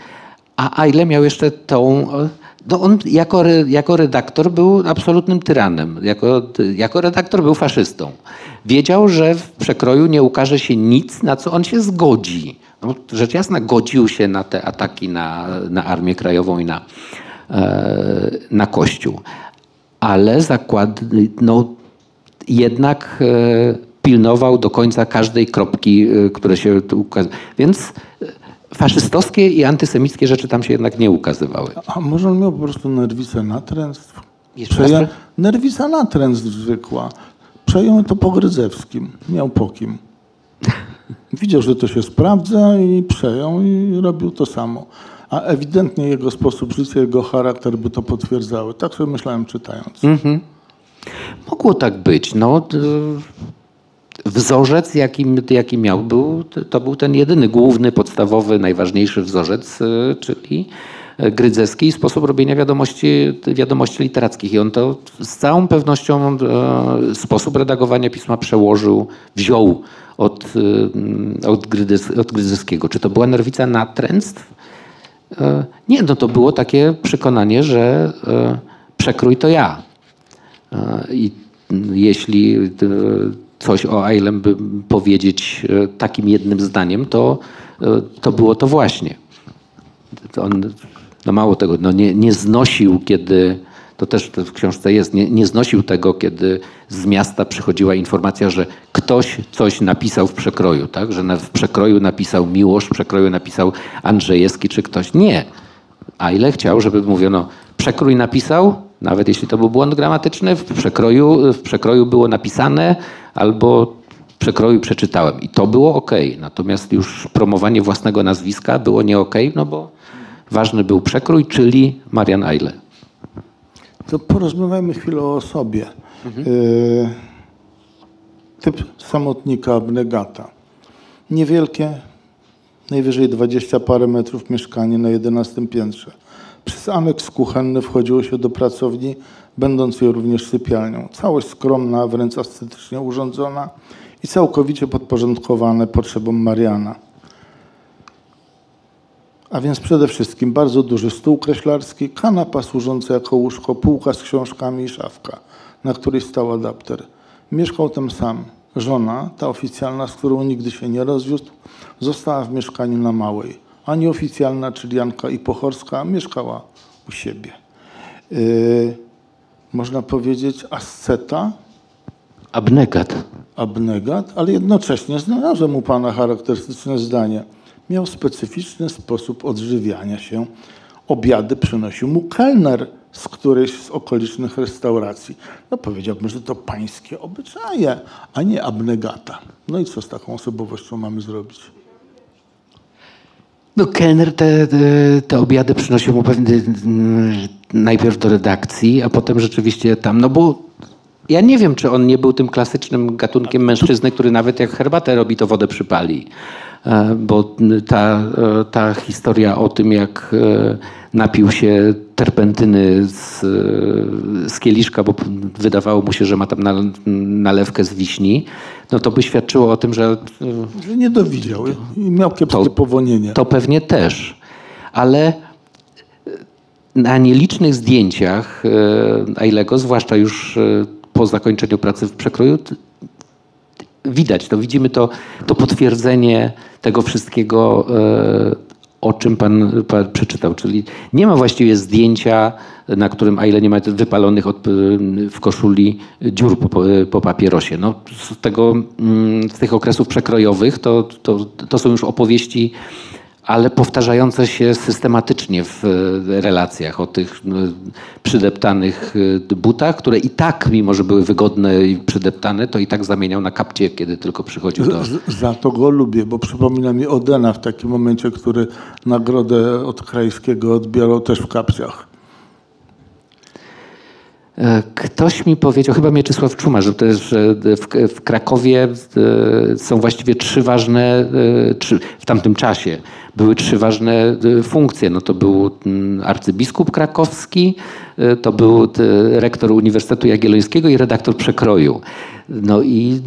a Aile miał jeszcze tą e, no on jako, jako redaktor był absolutnym tyranem. Jako, jako redaktor był faszystą. Wiedział, że w przekroju nie ukaże się nic, na co on się zgodzi. No, rzecz jasna, godził się na te ataki na, na Armię Krajową i na, e, na Kościół. Ale zakład, no, jednak e, pilnował do końca każdej kropki, e, które się tu ukazały. Więc faszystowskie i antysemickie rzeczy tam się jednak nie ukazywały. A może on miał po prostu nerwicę natręstw? Przeja... Nerwica natręstw zwykła. Przejął to po Grydzewskim. Miał po kim. Widział, że to się sprawdza i przejął i robił to samo. A ewidentnie jego sposób życia, jego charakter by to potwierdzały. Tak sobie myślałem czytając. Mhm. Mogło tak być. No, wzorzec, jaki, miał, był, to był ten jedyny, główny, podstawowy, najważniejszy wzorzec, y, czyli grydzewski i sposób robienia wiadomości, wiadomości literackich. I on to z całą pewnością e, sposób redagowania pisma przełożył, wziął od, e, od, Grydzewskiego. Czy to była nerwica natręctw? E, nie, no to było takie przekonanie, że przekrój to ja. I jeśli coś o Eilem by powiedzieć takim jednym zdaniem, to, to było to właśnie. On no mało tego, no nie, nie znosił, kiedy, to też w książce jest, nie, nie znosił tego, kiedy z miasta przychodziła informacja, że ktoś coś napisał w przekroju, tak? że w przekroju napisał Miłosz, w przekroju napisał Andrzejewski czy ktoś. Nie. A ile chciał, żeby mówiono, przekrój napisał, nawet jeśli to był błąd gramatyczny, w przekroju, w przekroju było napisane albo w przekroju przeczytałem. I to było ok. Natomiast już promowanie własnego nazwiska było nie ok, no bo ważny był przekrój, czyli Marian Eile. To porozmawiajmy chwilę o sobie. Mhm. Typ samotnika abnegata. Niewielkie, najwyżej 20 parę metrów mieszkanie na 11 piętrze. Przez aneks kuchenny wchodziło się do pracowni, będącej również sypialnią. Całość skromna, wręcz estetycznie urządzona i całkowicie podporządkowane potrzebom Mariana. A więc przede wszystkim bardzo duży stół kreślarski, kanapa służąca jako łóżko, półka z książkami i szafka, na której stał adapter. Mieszkał tam sam. Żona, ta oficjalna, z którą nigdy się nie rozwiódł, została w mieszkaniu na Małej. A nieoficjalna, czyli Janka i Pochorska, mieszkała u siebie. Yy, można powiedzieć asceta. Abnegat. Abnegat, ale jednocześnie znalazłem u pana charakterystyczne zdanie – miał specyficzny sposób odżywiania się. Obiady przynosił mu kelner z którejś z okolicznych restauracji. No powiedziałbym, że to pańskie obyczaje, a nie abnegata. No i co z taką osobowością mamy zrobić? No kelner te, te, obiady przynosił mu pewnie mm, najpierw do redakcji, a potem rzeczywiście tam, no bo ja nie wiem, czy on nie był tym klasycznym gatunkiem mężczyzny, który nawet jak herbatę robi, to wodę przypali. E, bo ta, e, ta historia o tym, jak e, napił się terpentyny z, z kieliszka, bo wydawało mu się, że ma tam nalewkę z wiśni, no to by świadczyło o tym, że... Że nie dowidział i miał kiepskie to, powonienie. To pewnie też, ale na nielicznych zdjęciach Ailego, zwłaszcza już po zakończeniu pracy w przekroju, widać to, widzimy to, to potwierdzenie tego wszystkiego, e, o czym pan, pan, przeczytał. Czyli nie ma właściwie zdjęcia, na którym, a ile nie ma wypalonych od, w koszuli dziur po, po papierosie. No, z, tego, mm, z tych okresów przekrojowych to, to, to są już opowieści ale powtarzające się systematycznie w e, relacjach o tych no, przydeptanych e, butach, które i tak, mimo że były wygodne i przydeptane, to i tak zamieniał na kapcie, kiedy tylko przychodził do... Za to go lubię, bo przypomina mi Odena w takim momencie, który nagrodę od Krajskiego odbierał też w kapciach. E, ktoś mi powiedział, chyba Mieczysław Czuma, że, też, że w, w, Krakowie e, są właściwie trzy ważne, e, trzy, w tamtym czasie były trzy ważne funkcje. No to był arcybiskup krakowski, to był rektor Uniwersytetu Jagiellońskiego i redaktor przekroju. No i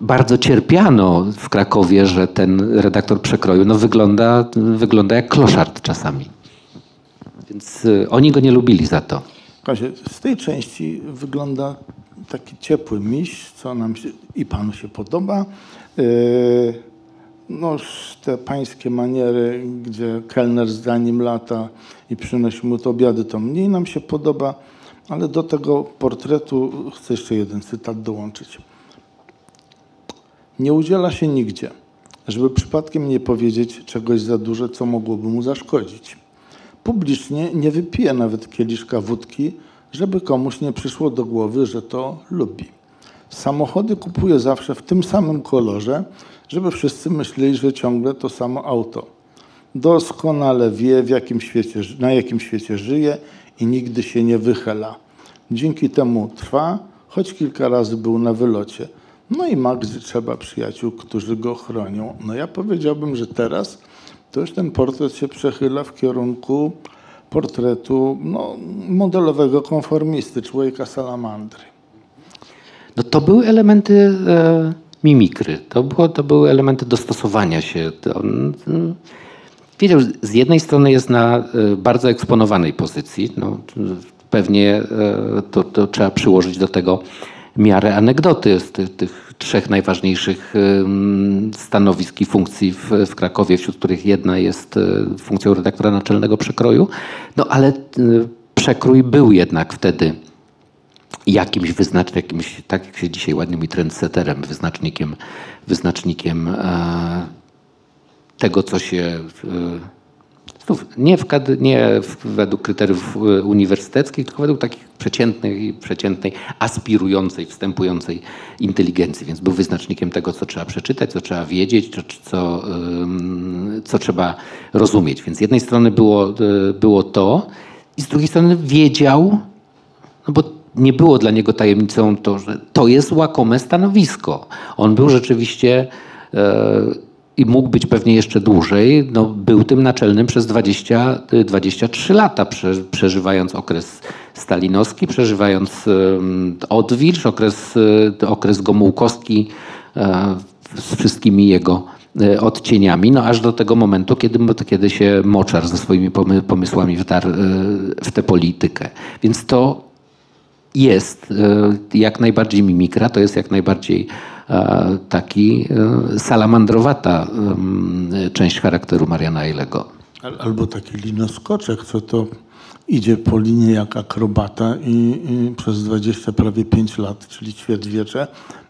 bardzo cierpiano w Krakowie, że ten redaktor przekroju no wygląda, wygląda jak kloszard czasami. Więc oni go nie lubili za to. Kazie, z tej części wygląda taki ciepły miś, co nam się, i panu się podoba. Yy, no, te pańskie maniery, gdzie kelner z nim lata i przynosi mu to obiady, to mniej nam się podoba, ale do tego portretu chcę jeszcze jeden cytat dołączyć. Nie udziela się nigdzie, żeby przypadkiem nie powiedzieć czegoś za dużo, co mogłoby mu zaszkodzić publicznie nie wypije nawet kieliszka wódki, żeby komuś nie przyszło do głowy, że to lubi. Samochody kupuje zawsze w tym samym kolorze, żeby wszyscy myśleli, że ciągle to samo auto. Doskonale wie, w jakim świecie, na jakim świecie żyje i nigdy się nie wychyla. Dzięki temu trwa, choć kilka razy był na wylocie. No i ma, gdzie trzeba przyjaciół, którzy go chronią. No ja powiedziałbym, że teraz to już ten portret się przechyla w kierunku portretu no, modelowego konformisty, człowieka salamandry. No to były elementy e, mimikry, to, było, to były elementy dostosowania się. On, wiedział, z jednej strony jest na e, bardzo eksponowanej pozycji, no, pewnie e, to, to trzeba przyłożyć do tego miarę anegdoty z tych, tych trzech najważniejszych stanowisk i funkcji w, w, Krakowie, wśród których jedna jest e, funkcją redaktora naczelnego przekroju. No ale e, przekrój był jednak wtedy jakimś wyznacznikiem, tak jak się dzisiaj ładnie mówi, trendsetterem, wyznacznikiem, wyznacznikiem e, tego, co się Znów nie, w, nie według kryteriów e, uniwersyteckich, tylko według takich przeciętnej, przeciętnej, aspirującej, wstępującej inteligencji. Więc był wyznacznikiem tego, co trzeba przeczytać, co trzeba wiedzieć, co, co, co trzeba rozumieć. Więc z jednej strony było, e, było to, i z drugiej strony wiedział, no bo nie było dla niego tajemnicą to, że to jest łakome stanowisko. On był rzeczywiście e, i mógł być pewnie jeszcze dłużej, no, był tym naczelnym przez 20, 23 lata, przeżywając okres stalinowski, przeżywając odwilż, okres, e, okres Gomułkowski e, z wszystkimi jego odcieniami, no aż do tego momentu, kiedy, kiedy się Moczar ze swoimi pomysłami wdarł w tę politykę. Więc to jest jak najbardziej mimikra, to jest jak najbardziej taki e, salamandrowata część charakteru Mariana Ilego. Albo taki linoskoczek, co to idzie po linie jak akrobata i, i przez 20 prawie 5 lat, czyli ćwierćwiecze,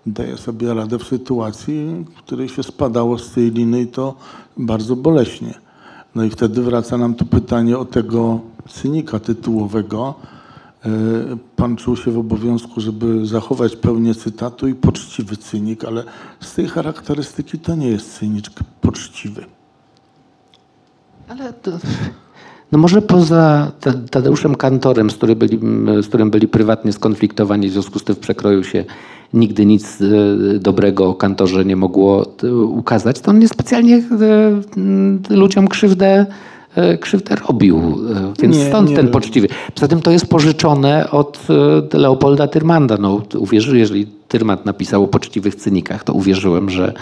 daje sobie radę w sytuacji, w której się spadało z tej liny i to bardzo boleśnie. No i wtedy wraca nam tu pytanie o tego cynika tytułowego, E, pan czuł się w obowiązku, żeby zachować pełnię cytatu i poczciwy cynik, ale z tej charakterystyki to nie jest cynicz poczciwy. Ale to, no może poza Tadeuszem Kantorem, z, który byli, z którym byli prywatnie skonfliktowani, w związku z tym w przekroju się nigdy nic e, dobrego o Kantorze nie mogło e, ukazać, to on nie specjalnie ludziom krzywdę E, krzywdę robił. E, więc nie, stąd nie ten poczciwy. Poza tym to jest pożyczone od e, Leopolda Tyrmanda. No, uwierzy, jeżeli Tyrmand napisał o poczciwych cynikach, to uwierzyłem, że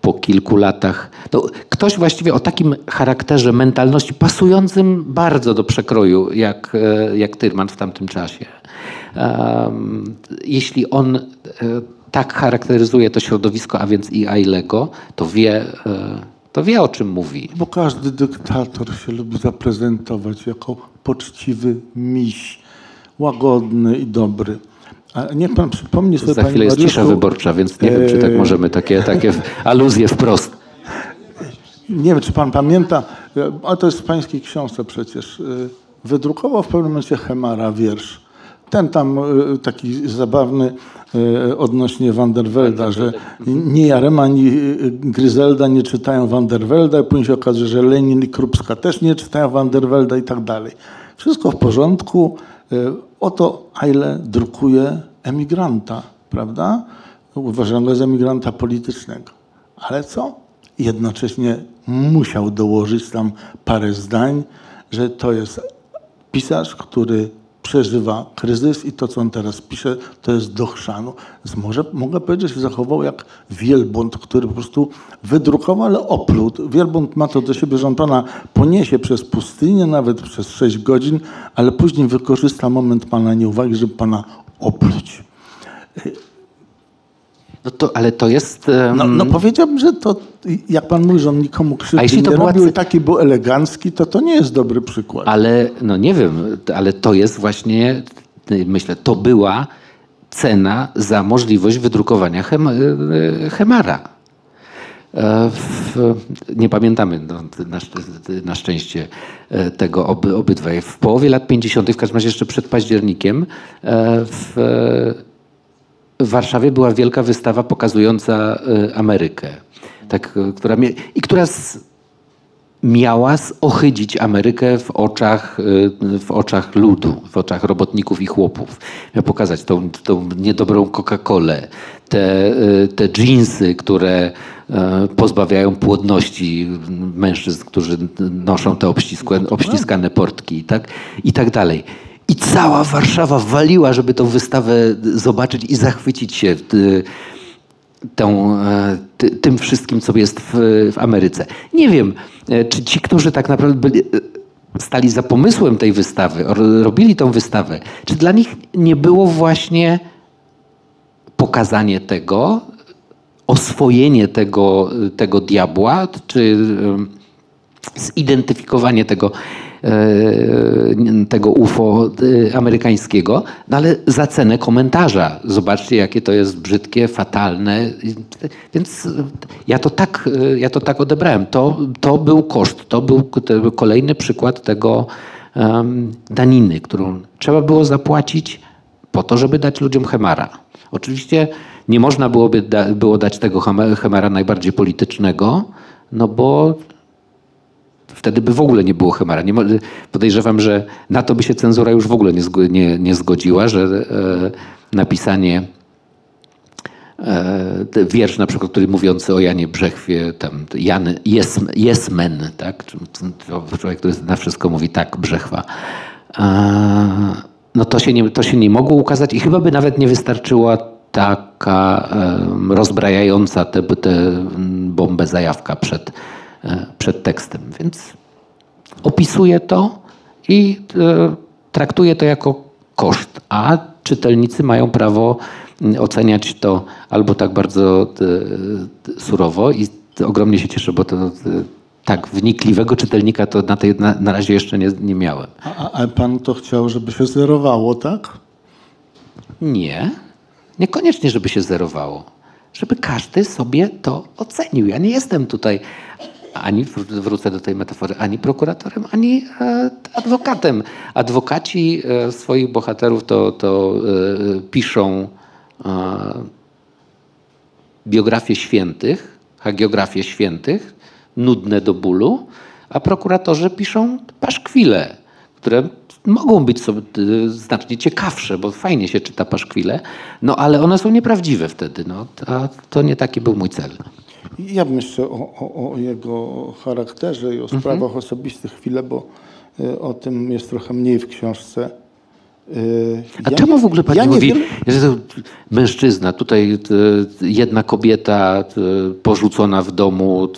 po kilku latach. No, ktoś właściwie o takim charakterze mentalności pasującym bardzo do przekroju, jak, jak Tyrmand w tamtym czasie. Um, jeśli on tak charakteryzuje to środowisko, a więc i Ailego, to wie to wie o czym mówi. Bo każdy dyktator się lubi zaprezentować jako poczciwy miś, łagodny i dobry. A niech pan przypomni sobie. Za chwilę jest cisza wyborcza, więc nie wiem, czy tak możemy takie, takie aluzje wprost. Nie wiem, czy pan pamięta, e, ale to jest w pańskiej książce przecież. e, Wydrukował w pewnym momencie Hemara wiersz. Ten tam e, taki zabawny e, odnośnie Vandervelda, że ni Jarema, ani e, Gryzelda nie czytają Vandervelda. Później się okazuje, że Lenin i Krupska też nie czytają Vandervelda i tak dalej. Wszystko w porządku. Oto Eile drukuje emigranta, prawda? Uważam go za emigranta politycznego. Ale co? Jednocześnie musiał dołożyć tam parę zdań, że to jest pisarz, który przeżywa kryzys i to, co on teraz pisze, to jest do chrzanu. Może, mogę powiedzieć, że zachował jak wielbłąd, który po prostu wydrukował, ale opluł. Wielbłąd ma to do siebie, że on pana poniesie przez pustynię, nawet przez 6 godzin, ale później wykorzysta moment pana nieuwagi, żeby pana opluć. No to, ale to jest... em, No, no powiedziałbym, że to, jak pan mówi, że on nikomu A krzywdy jeśli to nie była robił taki był elegancki, to to nie jest dobry przykład. Ale no nie wiem, ale to jest właśnie, myślę, to była cena za możliwość wydrukowania hem, e, Hemara. E, W, nie pamiętamy no, na, na szczęście e, tego oby, obydwaj. W połowie lat 50., w każdym razie jeszcze przed październikiem, w, w Warszawie była wielka wystawa pokazująca e, Amerykę. Tak, e, która I która z, miała zohydzić Amerykę w oczach, y, w oczach ludu, w oczach robotników i chłopów. Miał pokazać tą, tą niedobrą Coca-Colę, te, y, te dżinsy, które pozbawiają płodności mężczyzn, którzy noszą te obciskłe, obciskane portki tak? i tak dalej. I cała Warszawa waliła, żeby tą wystawę zobaczyć i zachwycić się y, tą, e, ty, tym wszystkim, co jest w, w Ameryce. Nie wiem, e, czy ci, którzy tak naprawdę byli, e, stali za pomysłem tej wystawy, robili tą wystawę, czy dla nich nie było właśnie pokazanie tego, oswojenie tego, tego diabła, czy zidentyfikowanie tego, tego UFO e, amerykańskiego, no ale za cenę komentarza. Zobaczcie, jakie to jest brzydkie, fatalne. Więc e, ja to tak, e, ja to tak odebrałem. To, to był koszt, to był, kolejny przykład tego em, daniny, którą trzeba było zapłacić po to, żeby dać ludziom Hemara. Oczywiście nie można byłoby da, było dać tego Hemara najbardziej politycznego, no bo wtedy by w ogóle nie było Hemara. Nie, podejrzewam, że na to by się cenzura już w ogóle nie, nie, nie zgodziła, że e, napisanie e, wiersz na przykład, który mówiący o Janie Brzechwie, tam Jan yes, yes man, tak? Człowiek, który na wszystko mówi tak, Brzechwa. A, no to się, nie, to się nie mogło ukazać i chyba by nawet nie wystarczyła taka em, rozbrajająca tę bombę zajawka przed, e, przed tekstem. Więc opisuje to i e, traktuje to jako koszt, a czytelnicy mają prawo oceniać to albo tak bardzo e, e, surowo i ogromnie się cieszę, bo to e, tak wnikliwego czytelnika to na, tej, na, na razie jeszcze nie, nie miałem. A, a pan to chciał, żeby się zerowało, tak? Nie, niekoniecznie, żeby się zerowało. Żeby każdy sobie to ocenił. Ja nie jestem tutaj ani, wr- wrócę do tej metafory, ani prokuratorem, ani e, adwokatem. Adwokaci e, swoich bohaterów to, to e, piszą biografie świętych, hagiografię świętych, nudne do bólu, a prokuratorzy piszą paszkwile, które mogą być sobie znacznie ciekawsze, bo fajnie się czyta paszkwile, no ale one są nieprawdziwe wtedy. No, a to nie taki był mój cel. Ja bym jeszcze o, o, o jego charakterze i o sprawach osobistych chwilę, bo y, o tym jest trochę mniej w książce. Y, A ja czemu w ogóle pan ja mówi, wiele- że to mężczyzna, tutaj y, jedna kobieta porzucona w domu,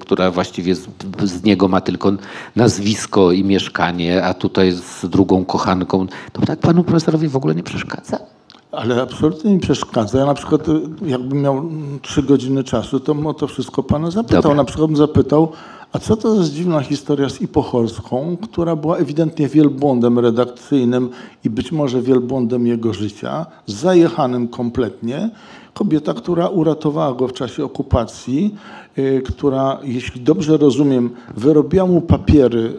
która właściwie z, z niego ma tylko nazwisko i mieszkanie, a tutaj z drugą kochanką, to tak panu profesorowi w ogóle nie przeszkadza? Ale absolutnie mi przeszkadza. Ja na przykład, y, jakbym miał mm, trzy godziny czasu, to bym o to wszystko pana zapytał. Dobra. Na przykład bym zapytał, a co to jest dziwna historia z Ipochorską, która była ewidentnie wielbłądem redakcyjnym i być może wielbłądem jego życia, zajechanym kompletnie, Kobieta, która uratowała go w czasie okupacji, która, jeśli dobrze rozumiem, wyrobiła mu papiery,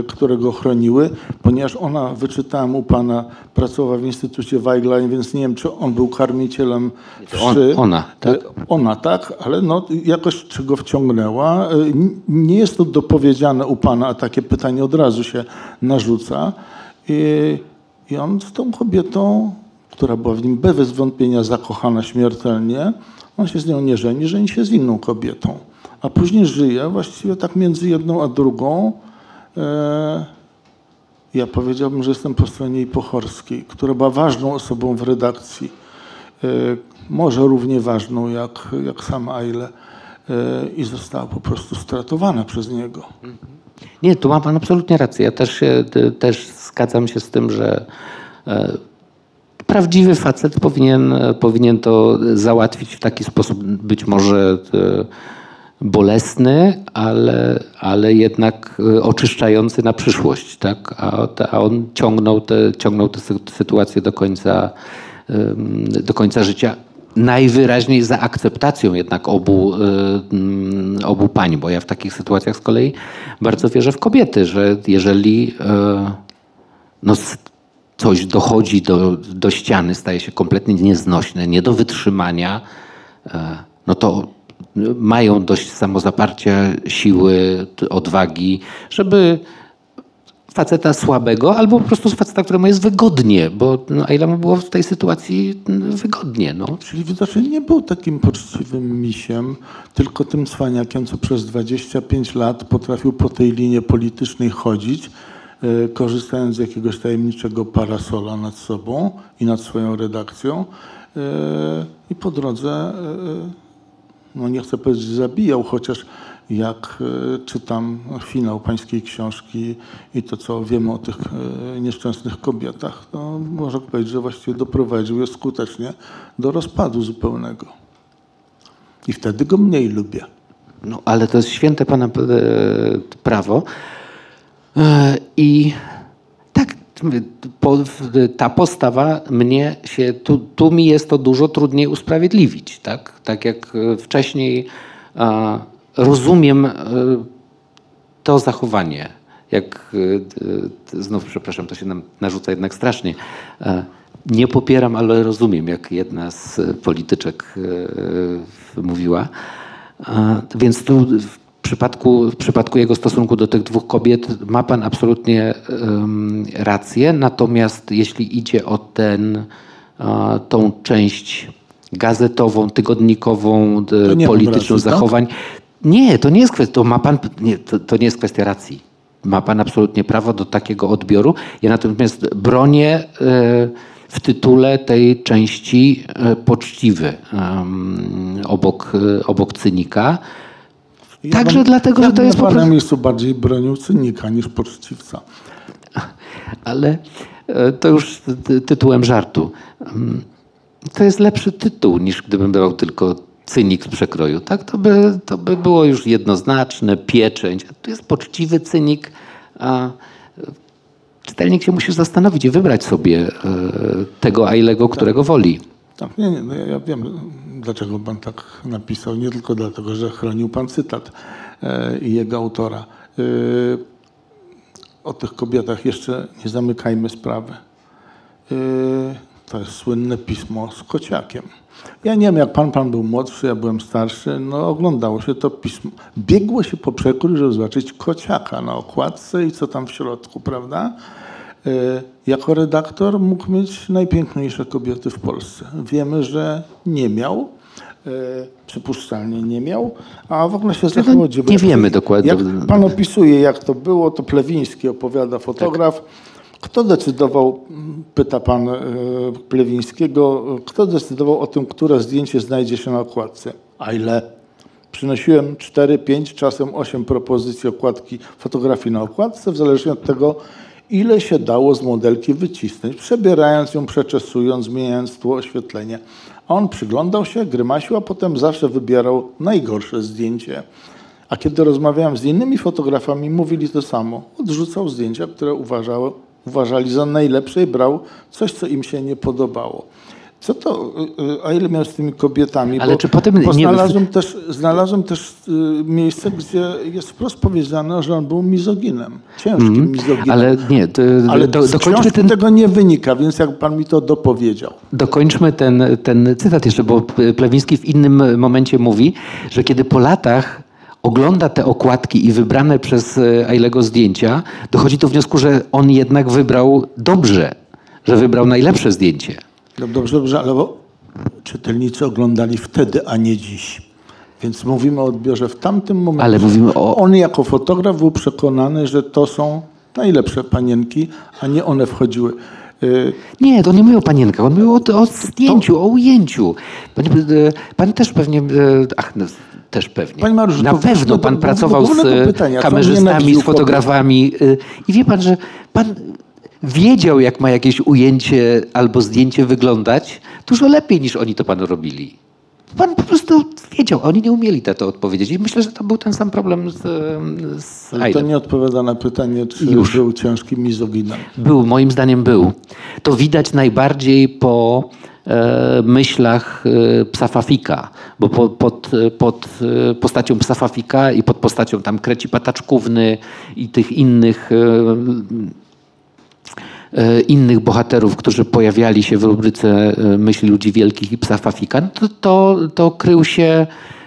y, które go chroniły, ponieważ ona, wyczytałem u pana, pracowała w Instytucie Weigla, więc nie wiem, czy on był karmicielem On- wszy. ona, tak? Y, Ona, tak, ale no, jakoś czy go wciągnęła. Y, Nie jest to dopowiedziane u pana, a takie pytanie od razu się narzuca. I, i on z tą kobietą, która była w nim bez wątpienia zakochana śmiertelnie, on się z nią nie żeni, żeni się z inną kobietą. A później żyje właściwie tak między jedną a drugą. E, ja powiedziałbym, że jestem po stronie Pochorskiej, która była ważną osobą w redakcji. E, może równie ważną jak, jak sam Eile. E, I została po prostu stratowana przez niego. Nie, tu ma pan absolutnie rację. Ja też, też zgadzam się z tym, że prawdziwy facet powinien, powinien to załatwić w taki sposób, być może e, bolesny, ale, ale jednak e, oczyszczający na przyszłość. Tak? A, a on ciągnął tę ciągnął tę sy- sytuację do końca, do końca życia. Najwyraźniej za akceptacją jednak obu, e, obu pań, bo ja w takich sytuacjach z kolei bardzo wierzę w kobiety, że jeżeli no, coś dochodzi do, do ściany, staje się kompletnie nieznośne, nie do wytrzymania, e, no to mają dość samozaparcia, siły, odwagi, żeby faceta słabego albo po prostu faceta, któremu jest wygodnie, bo no, a ile mu było w tej sytuacji wygodnie. No. Czyli widocznie nie był takim poczciwym misiem, tylko tym cwaniakiem, co przez 25 lat potrafił po tej linie politycznej chodzić, korzystając z jakiegoś tajemniczego parasola nad sobą i nad swoją redakcją. e, I po drodze, e, no nie chcę powiedzieć, zabijał, chociaż jak e, czytam finał pańskiej książki i to, co wiemy o tych e, nieszczęsnych kobietach, to można powiedzieć, że właściwie doprowadził je skutecznie do rozpadu zupełnego. I wtedy go mniej lubię. No, ale to jest święte pana e, prawo. E, I tak, ta postawa mnie się, tu, tu mi jest to dużo trudniej usprawiedliwić. Tak, tak jak e, wcześniej a, rozumiem e, to zachowanie. Jak, e, e, znów przepraszam, to się nam narzuca jednak strasznie. E, Nie popieram, ale rozumiem, jak jedna z e, polityczek e, mówiła. Więc tu przypadku, w przypadku jego stosunku do tych dwóch kobiet ma pan absolutnie rację. Natomiast jeśli idzie o ten, tą część gazetową, tygodnikową, polityczną racji, tak? zachowań, nie, to nie jest kwestia, to ma pan, nie, to, to nie jest kwestia racji. Ma pan absolutnie prawo do takiego odbioru. Ja natomiast bronię e, w tytule tej części e, poczciwy obok, e, obok cynika. Także bym- dlatego, ja że to jest na po prostu... miejscu bardziej bronił cynika niż poczciwca. Ale e, to już ty- tytułem żartu. Mm, To jest lepszy tytuł niż gdybym brał tylko cynik z przekroju. Tak? To, by, to by było już jednoznaczne, pieczęć. A tu jest poczciwy cynik, a e, czytelnik się musi zastanowić i wybrać sobie e, tego Ailego, którego woli. Tak, nie, nie, no ja, ja wiem, dlaczego pan tak napisał. Nie tylko dlatego, że chronił pan cytat e, i jego autora. E, o tych kobietach jeszcze nie zamykajmy sprawy. E, to jest słynne pismo z kociakiem. Ja nie wiem, jak pan, pan był młodszy, ja byłem starszy, no oglądało się to pismo. Biegło się po przekór, żeby zobaczyć kociaka na okładce i co tam w środku, prawda? E, Jako redaktor mógł mieć najpiękniejsze kobiety w Polsce. Wiemy, że nie miał, e, przypuszczalnie nie miał, a w ogóle się zachował dziwnie. nie wiemy dokładnie. Jak pan opisuje, jak to było, to Plewiński opowiada fotograf. Kto decydował, m, pyta pan e, Plewińskiego, kto decydował o tym, które zdjęcie znajdzie się na okładce? A ile? Przynosiłem 4, 5, czasem 8 propozycji okładki, fotografii na okładce, w zależności od tego, ile się dało z modelki wycisnąć, przebierając ją, przeczesując, zmieniając tło, oświetlenie. On przyglądał się, grymasił, a potem zawsze wybierał najgorsze zdjęcie. A kiedy rozmawiałem z innymi fotografami, mówili to samo. Odrzucał zdjęcia, które uważał, uważali za najlepsze i brał coś, co im się nie podobało. Co to, y, y, a ile miałeś z tymi kobietami? Ale Bo- czy potem nie- znalazłem też, znalazłem też y, miejsce, gdzie jest wprost powiedziane, że on był mizoginem. Ciężkim mizoginem. Ale nie, to, Ale do, dokończmy, ten, tego nie wynika, więc jak pan mi to dopowiedział. dokończmy ten, ten cytat jeszcze, bo Plewiński w innym momencie mówi, że kiedy po latach ogląda te okładki i wybrane przez Ailego zdjęcia, dochodzi do wniosku, że on jednak wybrał dobrze, że wybrał najlepsze zdjęcie. Dobrze, dobrze, ale bo czytelnicy oglądali wtedy, a nie dziś. Więc mówimy o odbiorze w tamtym momencie. Ale mówimy o- On jako fotograf był przekonany, że to są najlepsze panienki, a nie one wchodziły. Y, Nie, to nie mówił o panienkach, on mówił o, o zdjęciu, o ujęciu. Pan, e, pan też pewnie, e, ach, no, też pewnie. Panie Mariuszu, Na to- pewno do- pan do- pracował z pytania, kamerzystami, z fotografami i wie pan, że pan wiedział, jak ma jakieś ujęcie albo zdjęcie wyglądać dużo lepiej niż oni to panu robili. Pan po prostu wiedział, oni nie umieli na to odpowiedzieć i myślę, że to był ten sam problem z, e, z Ale to nie odpowiada na pytanie, czy Już. był ciężkim mizoginem. Był, moim zdaniem był. To widać najbardziej po e, myślach e, psa Fafika, bo po, pod, pod e, postacią psa Fafika i pod postacią tam Kreci Pataczkówny i tych innych e, e, innych bohaterów, którzy pojawiali się w rubryce e, Myśli Ludzi Wielkich i Psa Fafika, to, to, to krył się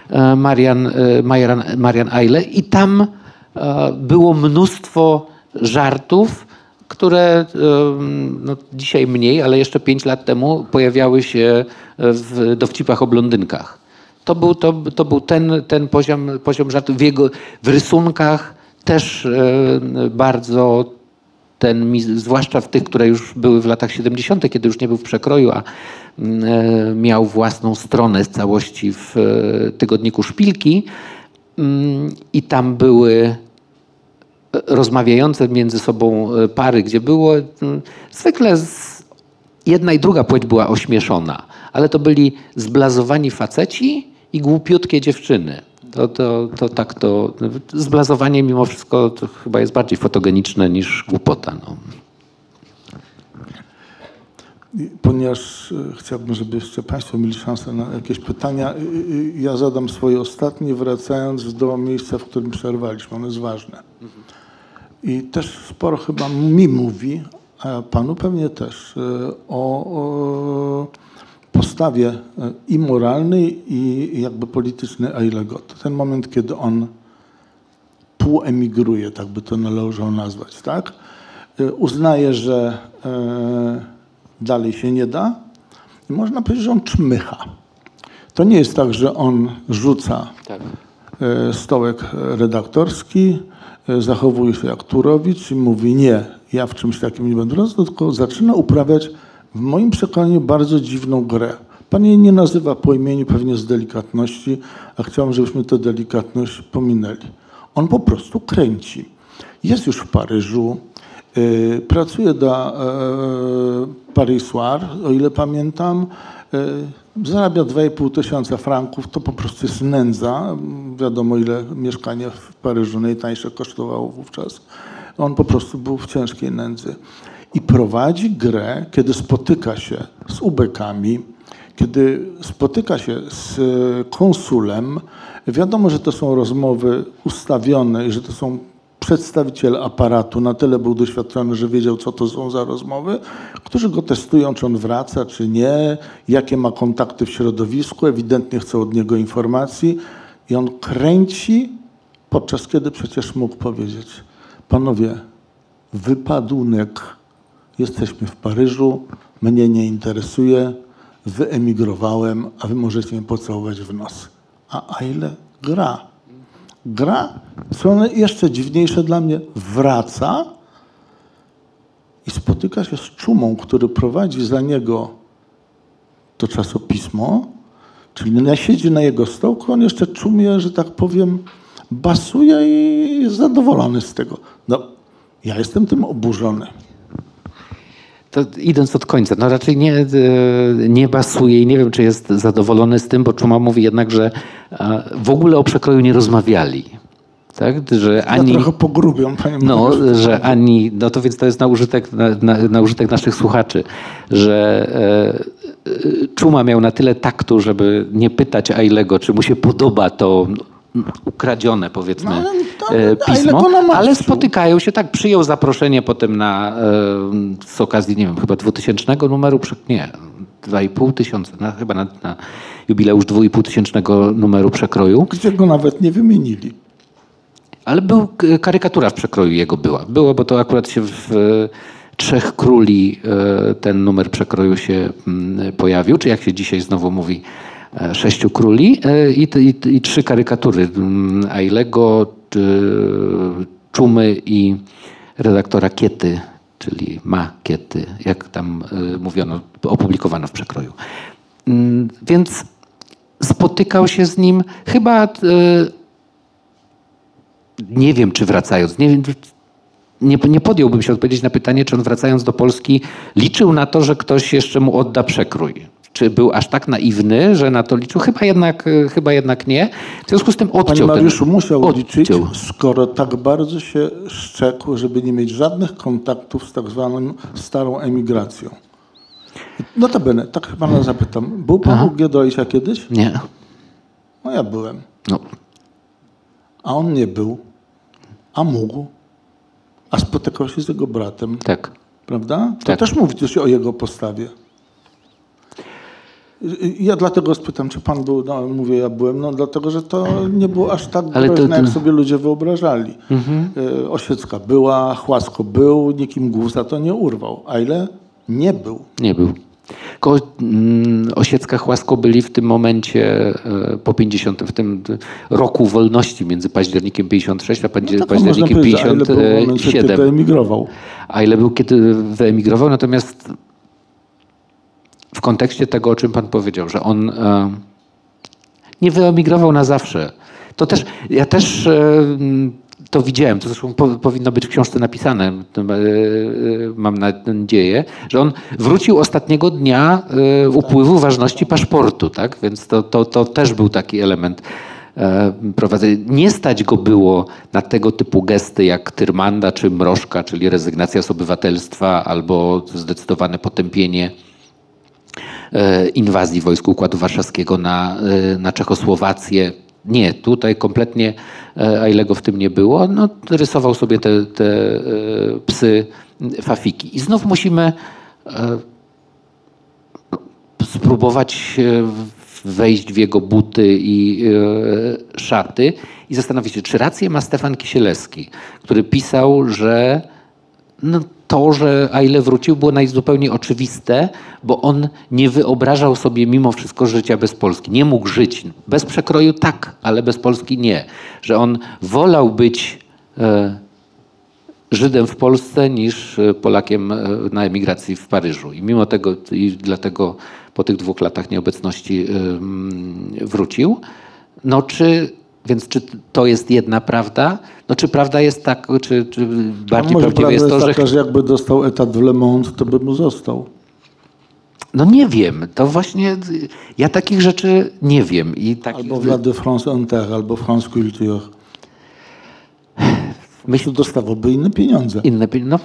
e, Marian, e, Marian, Marian Eile i tam e, było mnóstwo żartów, które e, no, dzisiaj mniej, ale jeszcze pięć lat temu pojawiały się w dowcipach o blondynkach. To był, to, to był ten, ten poziom, poziom żartu. W, jego, w rysunkach też e, bardzo ten, zwłaszcza w tych, które już były w latach 70., kiedy już nie był w przekroju, a mm, e, miał własną stronę z całości w e, tygodniku Szpilki. Mm, I tam były e, rozmawiające między sobą pary, gdzie było mm, zwykle jedna i druga płeć była ośmieszona, ale to byli zblazowani faceci i głupiutkie dziewczyny. To, to, to tak to. Zblazowanie mimo wszystko to chyba jest bardziej fotogeniczne niż głupota. No. Ponieważ e, chciałbym, żeby jeszcze Państwo mieli szansę na jakieś pytania, y, y, ja zadam swoje ostatnie, wracając do miejsca, w którym przerwaliśmy. Ono jest ważne. I też sporo chyba mi mówi, a Panu pewnie też, e, o, o postawie e, i moralnej, i jakby politycznej Ailego. To ten moment, kiedy on półemigruje, tak by to należało nazwać, tak? Y, Uznaje, że e, dalej się nie da. I można powiedzieć, że on czmycha. To nie jest tak, że on rzuca Tak. e, stołek redaktorski, e, zachowuje się jak Turowicz i mówi nie, ja w czymś takim nie będę robił, tylko zaczyna uprawiać w moim przekonaniu bardzo dziwną grę. Pan jej nie nazywa po imieniu pewnie z delikatności, a chciałbym, żebyśmy tę delikatność pominęli. On po prostu kręci. Jest już w Paryżu, y, pracuje dla y, Paris Soir, o ile pamiętam. Y, zarabia 2,5 tysiąca franków, to po prostu jest nędza. Wiadomo, ile mieszkanie w Paryżu najtańsze kosztowało wówczas. On po prostu był w ciężkiej nędzy. I prowadzi grę, kiedy spotyka się z ubekami, kiedy spotyka się z e, konsulem, wiadomo, że to są rozmowy ustawione i że to są przedstawiciele aparatu, na tyle był doświadczony, że wiedział, co to są za rozmowy, którzy go testują, czy on wraca, czy nie, jakie ma kontakty w środowisku, ewidentnie chcą od niego informacji. I on kręci, podczas kiedy przecież mógł powiedzieć, panowie, wypadunek, jesteśmy w Paryżu, mnie nie interesuje, wyemigrowałem, a wy możecie mnie pocałować w nos. A Aile gra. Gra, co jeszcze dziwniejsze dla mnie, wraca i spotyka się z czumą, który prowadzi za niego to czasopismo, czyli siedzi na jego stołku, on jeszcze czumie, że tak powiem, basuje i jest zadowolony z tego. No, ja jestem tym oburzony. To idąc od końca, no raczej nie, e, nie basuje i nie wiem, czy jest zadowolony z tym, bo Czuma mówi jednak, że w ogóle o przekroju nie rozmawiali. tak? Że Ja ani... trochę pogrubiam, panie No, że ani, no to więc to jest na użytek, na, na, na użytek naszych słuchaczy, że e, e, Czuma miał na tyle taktu, żeby nie pytać Ailego, czy mu się podoba to ukradzione, powiedzmy, No, ale to- e, pismo, ale spotykają się, tak, przyjął zaproszenie potem na, e, z okazji, nie wiem, chyba 2000 numeru, nie, 2,5 tysiąca, no, chyba na, na jubileusz 2,5 tysięcznego numeru przekroju. Gdzie go nawet nie wymienili. Ale był, karykatura w przekroju jego była. Było, bo to akurat się w e, Trzech Króli ten numer przekroju się mm, pojawił, czy jak się dzisiaj znowu mówi, Sześciu Króli e, i, i, i trzy karykatury. mm, Ailego, Czumy i redaktora Kiety, czyli Ma Kiety, jak tam e, mówiono, opublikowano w przekroju. Mm, Więc spotykał się z nim chyba... e, nie wiem, czy wracając, nie, wiem, nie, nie podjąłbym się odpowiedzieć na pytanie, czy on wracając do Polski liczył na to, że ktoś jeszcze mu odda przekrój. Czy był aż tak naiwny, że na to liczył? Chyba jednak, e, chyba jednak nie. W związku z tym Panie odciął Mariuszu, ten, musiał liczyć, odciął. skoro tak bardzo się szczekł, żeby nie mieć żadnych kontaktów z tak zwaną starą emigracją. Notabene, tak się pana zapytam. Był pan Aha. u Giedroycia kiedyś? Nie. No ja byłem. No, A on nie był. A mógł. A spotykał się z jego bratem. tak. Prawda? To Tak. też mówi coś o jego postawie. Ja dlatego spytam, czy pan był, no mówię, ja byłem, no dlatego, że to nie było aż tak Ale to- groźne, jak to- sobie ludzie wyobrażali. E, Osiecka była, Chłasko był, nikim głów za to nie urwał. A ile? Nie był. Nie był. Ko, mm, Osiecka Chłasko byli w tym momencie e, po 50, w tym roku wolności między październikiem 56 a paździer- No tak, można październikiem powiedzieć, a ile był w momencie, 57. kiedy emigrował. A ile był, kiedy wyemigrował? Natomiast w kontekście tego, o czym pan powiedział, że on e, nie wyemigrował na zawsze. To też, ja też e, to widziałem, to zresztą po, powinno być w książce napisane, e, mam nadzieję, że on wrócił ostatniego dnia upływu ważności paszportu, tak? Więc to, to, to też był taki element prowadzenia. Nie stać go było na tego typu gesty jak Tyrmanda czy Mrożka, czyli rezygnacja z obywatelstwa albo zdecydowane potępienie inwazji wojsk Układu Warszawskiego na, e, na Czechosłowację. Nie, tutaj kompletnie e, Ailego w tym nie było. No, rysował sobie te, te e, psy fafiki. I znów musimy e, spróbować e, wejść w jego buty i e, szaty i zastanowić się, czy rację ma Stefan Kisielewski, który pisał, że no, to, że Aile wrócił było najzupełniej oczywiste, bo on nie wyobrażał sobie mimo wszystko życia bez Polski. Nie mógł żyć. Bez przekroju tak, ale bez Polski nie. Że on wolał być e, Żydem w Polsce niż e, Polakiem e, na emigracji w Paryżu. I mimo tego, i dlatego po tych dwóch latach nieobecności ym, wrócił. No czy, więc czy to jest jedna prawda? No czy prawda jest tak, czy, czy bardziej może prawdziwe jest to, że... taka, że jakby dostał etat w Le Monde, to by mu został. No nie wiem, to właśnie ja takich rzeczy nie wiem. I tak, Albo w La de France Inter, albo France Culture. myśl, To dostawałby inne pieniądze. inne, pi- no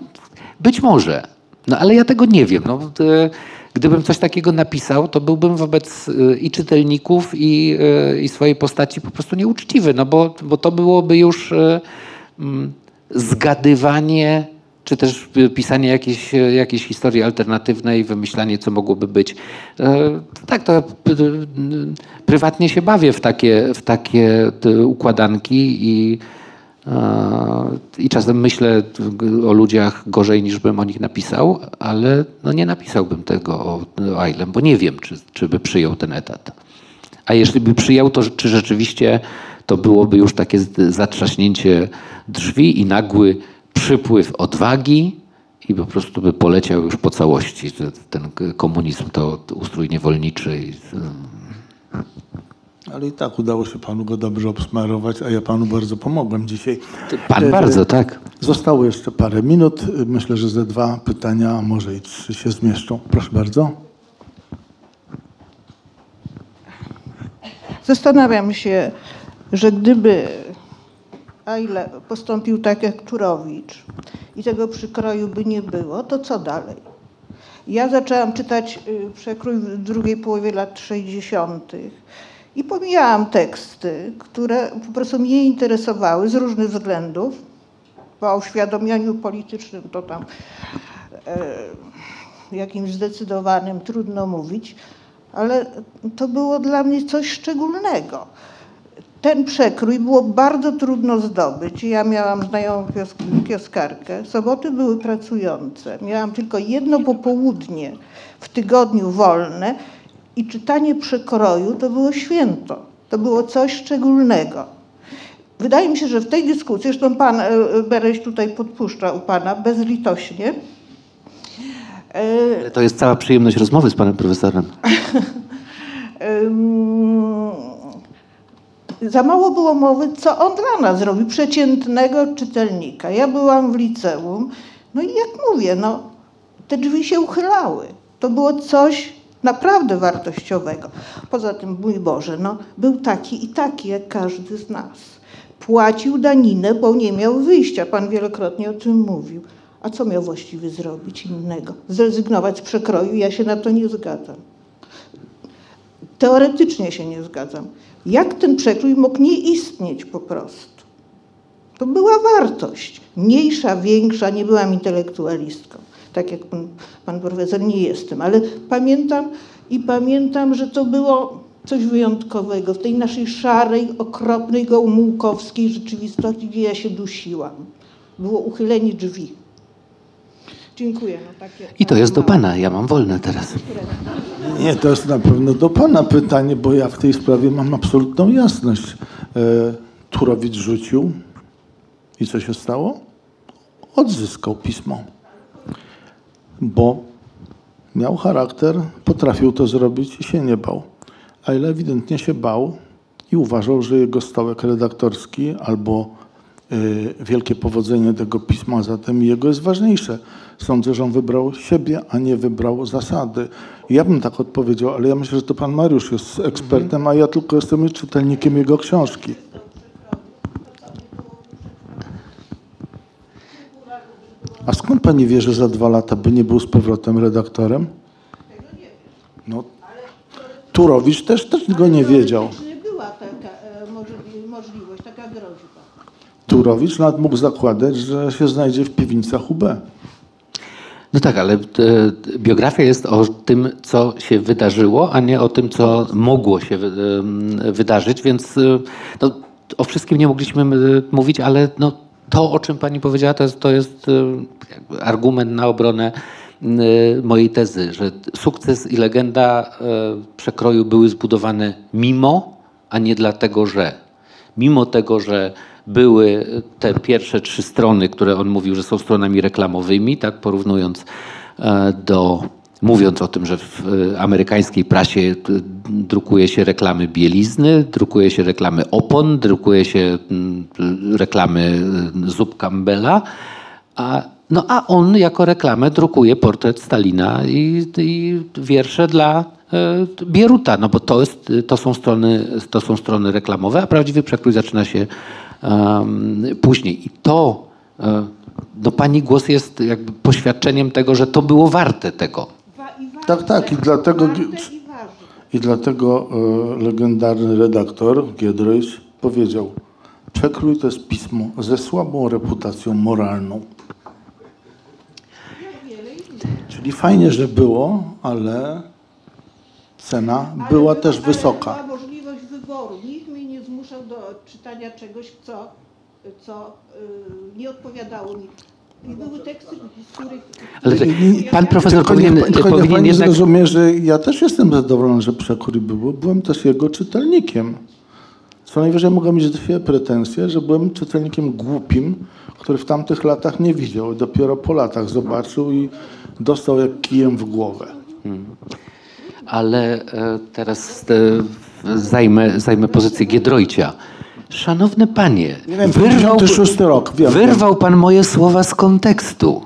być może, no ale ja tego nie wiem. No, e, gdybym coś takiego napisał, to byłbym wobec e, i czytelników, i, e, i swojej postaci po prostu nieuczciwy, no bo, bo to byłoby już e, mm, zgadywanie czy też pisanie jakiejś, jakiejś historii alternatywnej, wymyślanie, co mogłoby być. Tak, to prywatnie się bawię w takie, w takie układanki i, i czasem myślę o ludziach gorzej niż bym o nich napisał, ale no nie napisałbym tego o, o Ailem, bo nie wiem, czy, czy by przyjął ten etat. A jeśli by przyjął, to czy rzeczywiście to byłoby już takie zatrzaśnięcie drzwi i nagły przypływ odwagi i po prostu by poleciał już po całości. Ten komunizm to ustrój niewolniczy. Ale i tak udało się panu go dobrze obsmarować, a ja panu bardzo pomogłem dzisiaj. Pan E, bardzo, tak. Zostało jeszcze parę minut. Myślę, że ze dwa pytania, a może i trzy się zmieszczą. Proszę bardzo. Zastanawiam się, że gdyby a ile postąpił tak jak Turowicz i tego przykroju by nie było, to co dalej? Ja zaczęłam czytać y, przekrój w drugiej połowie lat 60. i pomijałam teksty, które po prostu mnie interesowały z różnych względów. Po uświadomieniu politycznym to tam e, jakimś zdecydowanym trudno mówić, ale to było dla mnie coś szczególnego. Ten przekrój było bardzo trudno zdobyć. Ja miałam znajomą kios- kioskarkę. Soboty były pracujące. Miałam tylko jedno popołudnie w tygodniu wolne i czytanie przekroju to było święto. To było coś szczególnego. Wydaje mi się, że w tej dyskusji, zresztą pan e, Bereś tutaj podpuszcza u pana bezlitośnie, e, Ale to jest cała przyjemność rozmowy z panem profesorem. Za mało było mowy, co on dla nas robi, przeciętnego czytelnika. Ja byłam w liceum, no i jak mówię, no, te drzwi się uchylały. To było coś naprawdę wartościowego. Poza tym, mój Boże, no, był taki i taki, jak każdy z nas. Płacił daninę, bo nie miał wyjścia. Pan wielokrotnie o tym mówił. A co miał właściwie zrobić innego? Zrezygnować z przekroju? Ja się na to nie zgadzam. Teoretycznie się nie zgadzam. Jak ten przekrój mógł nie istnieć po prostu? To była wartość. Mniejsza, większa, nie byłam intelektualistką. Tak jak pan, pan profesor nie jestem, ale pamiętam i pamiętam, że to było coś wyjątkowego w tej naszej szarej, okropnej, gomułkowskiej rzeczywistości, gdzie ja się dusiłam. Było uchylenie drzwi. Dziękuję. No, takie, I to jest do pana, ja mam wolne teraz. Nie, to jest na pewno do Pana pytanie, bo ja w tej sprawie mam absolutną jasność. E, Turowicz rzucił i co się stało? Odzyskał pismo. Bo miał charakter, potrafił to zrobić i się nie bał. A ile ewidentnie się bał i uważał, że jego stołek redaktorski albo y, wielkie powodzenie tego pisma zatem jego jest ważniejsze. Sądzę, że on wybrał siebie, a nie wybrał zasady. Ja bym tak odpowiedział, ale ja myślę, że to pan Mariusz jest ekspertem, a ja tylko jestem czytelnikiem jego książki. A skąd pani wie, że za dwa lata by nie był z powrotem redaktorem? No, Turowicz też, też go nie wiedział. Była taka e, możli- możliwość, taka groźba. Turowicz nawet mógł zakładać, że się znajdzie w piwnicach UB. No tak, ale e, biografia jest o tym, co się wydarzyło, a nie o tym, co mogło się wy, em, wydarzyć, więc e, no, o wszystkim nie mogliśmy e, mówić, ale no, to, o czym pani powiedziała, to jest, to jest jakby argument na obronę m, mojej tezy, że sukces i legenda e, przekroju były zbudowane mimo, a nie dlatego, że. Mimo tego, że były te pierwsze trzy strony, które on mówił, że są stronami reklamowymi, tak porównując do, mówiąc o tym, że w e, amerykańskiej prasie e, drukuje się reklamy bielizny, drukuje się reklamy opon, drukuje się mm, reklamy e, zup Campbella, a, no a on jako reklamę drukuje portret Stalina i, i wiersze dla Bieruta, no bo to, jest, to, są strony, to są strony reklamowe, a prawdziwy przekrój zaczyna się em, później. I to, e, no pani głos jest jakby poświadczeniem tego, że to było warte tego. Tak, tak, i dlatego- i dlatego e, legendarny redaktor Giedroyć powiedział, przekrój to jest pismo ze słabą reputacją moralną. Czyli fajnie, że było, ale cena Ale była była- też wysoka. Była możliwość wyboru. Nikt mnie nie zmuszał do czytania czegoś, co, co y, nie odpowiadało mi. Ale tak, pan profesor Tylko powinien, niech, tylko powinien jednak... zrozumie, że ja też jestem zadowolony, że przekrój był. Byłem też jego czytelnikiem. Co najwyżej mogę mieć dwie pretensje, że byłem czytelnikiem głupim, który w tamtych latach nie widział. Dopiero po latach zobaczył i dostał jak kijem w głowę. Ale e, teraz e, zajmę, zajmę pozycję Giedroycia. Szanowny panie, wiem, wyrwał, 56 rok, wiem, wyrwał pan moje słowa z kontekstu.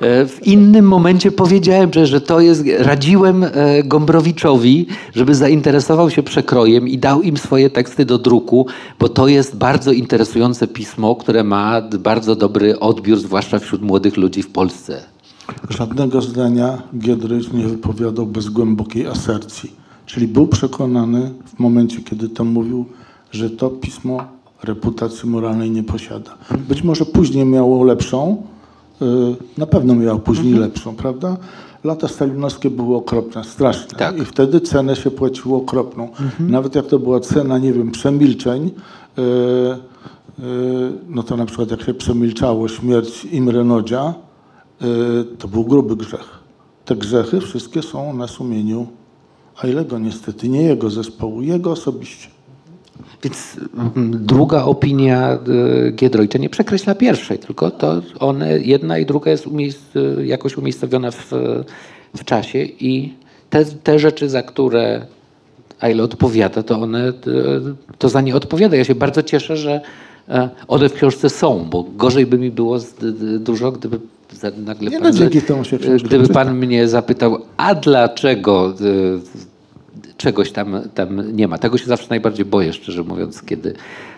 E, w innym momencie powiedziałem, że, że to jest, radziłem e, Gombrowiczowi, żeby zainteresował się przekrojem i dał im swoje teksty do druku, bo to jest bardzo interesujące pismo, które ma bardzo dobry odbiór, zwłaszcza wśród młodych ludzi w Polsce. Żadnego zdania Giedroyć nie wypowiadał bez głębokiej asercji. Czyli był przekonany w momencie, kiedy to mówił, że to pismo reputacji moralnej nie posiada. Być może później miało lepszą, y, na pewno miało później lepszą, prawda? Lata stalinowskie były okropne, straszne. Tak. I wtedy cenę się płaciło okropną. Nawet jak to była cena, nie wiem, przemilczeń, y, y, no to na przykład jak się przemilczało śmierć Imre Nodzia, y, to był gruby grzech. Te grzechy wszystkie są na sumieniu Ailego niestety, nie jego zespołu, jego osobiście. Więc mm, druga opinia y, Giedroycia nie przekreśla pierwszej, tylko to one, jedna i druga jest umiejs- y, jakoś umiejscowiona w, w czasie i te, te rzeczy, za które Aile odpowiada, to one, y, to za nie odpowiada. Ja się bardzo cieszę, że e, one w książce są, bo gorzej by mi było dużo, gdyby nagle Nie pan, no, dzięki temu się gdyby pan mnie zapytał, a dlaczego czegoś tam, tam nie ma. Tego się zawsze najbardziej boję, szczerze mówiąc, kiedy,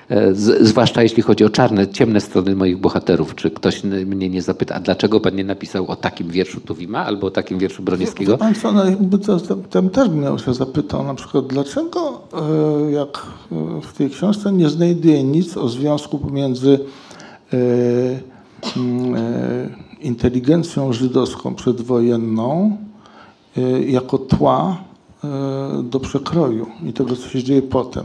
e, z, zwłaszcza jeśli chodzi o czarne, ciemne strony moich bohaterów. Czy ktoś mnie nie zapyta, a dlaczego pan nie napisał o takim wierszu Tuwima albo o takim wierszu Broniewskiego? Co, no jakby to, to, ten też mnie się zapytał na przykład, dlaczego e, jak e, w tej książce nie znajduje nic o związku pomiędzy e, mm, e, inteligencją żydowską przedwojenną e, jako tła do przekroju i tego, co się dzieje potem.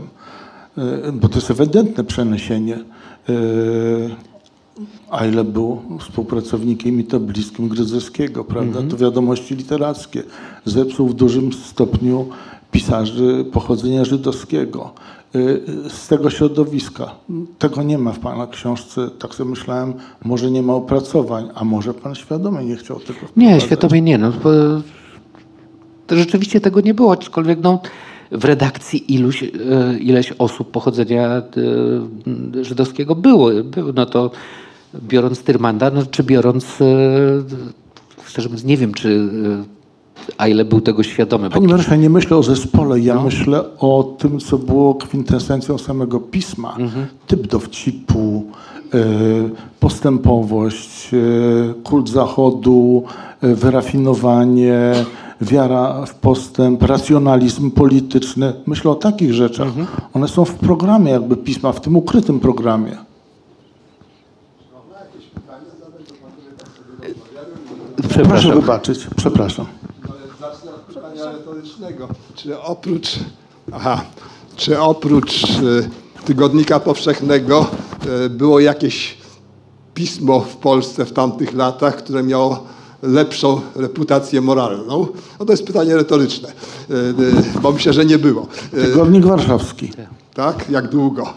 E, Bo to jest ewidentne przeniesienie. E, a ile był współpracownikiem i to bliskim Gryzewskiego, prawda? To wiadomości literackie. Zepsuł w dużym stopniu pisarzy pochodzenia żydowskiego. Z tego środowiska. Tego nie ma w Pana książce. Tak sobie myślałem, może nie ma opracowań, a może Pan świadomie nie chciał tego Nie, wprowadzać. świadomie nie. No, rzeczywiście tego nie było, aczkolwiek no, w redakcji iluś, e, ileś osób pochodzenia e, żydowskiego było. było. No to biorąc Tyrmanda, no, czy biorąc, e, szczerze mówiąc, nie wiem, czy a ile był tego świadomy. Panie Mariuszu, ja nie myślę o zespole, ja myślę o tym, co było kwintesencją samego pisma. Typ dowcipu, postępowość, kult zachodu, wyrafinowanie, wiara w postęp, racjonalizm polityczny. Myślę o takich rzeczach. One są w programie jakby pisma, w tym ukrytym programie. Proszę przepraszam. wybaczyć, przepraszam. Zacznę od pytania retorycznego. Czy oprócz, aha, czy oprócz e, Tygodnika Powszechnego e, było jakieś pismo w Polsce w tamtych latach, które miało lepszą reputację moralną? No to jest pytanie retoryczne, e, e, bo myślę, że nie było. E, Tygodnik Warszawski. Tak? Jak długo?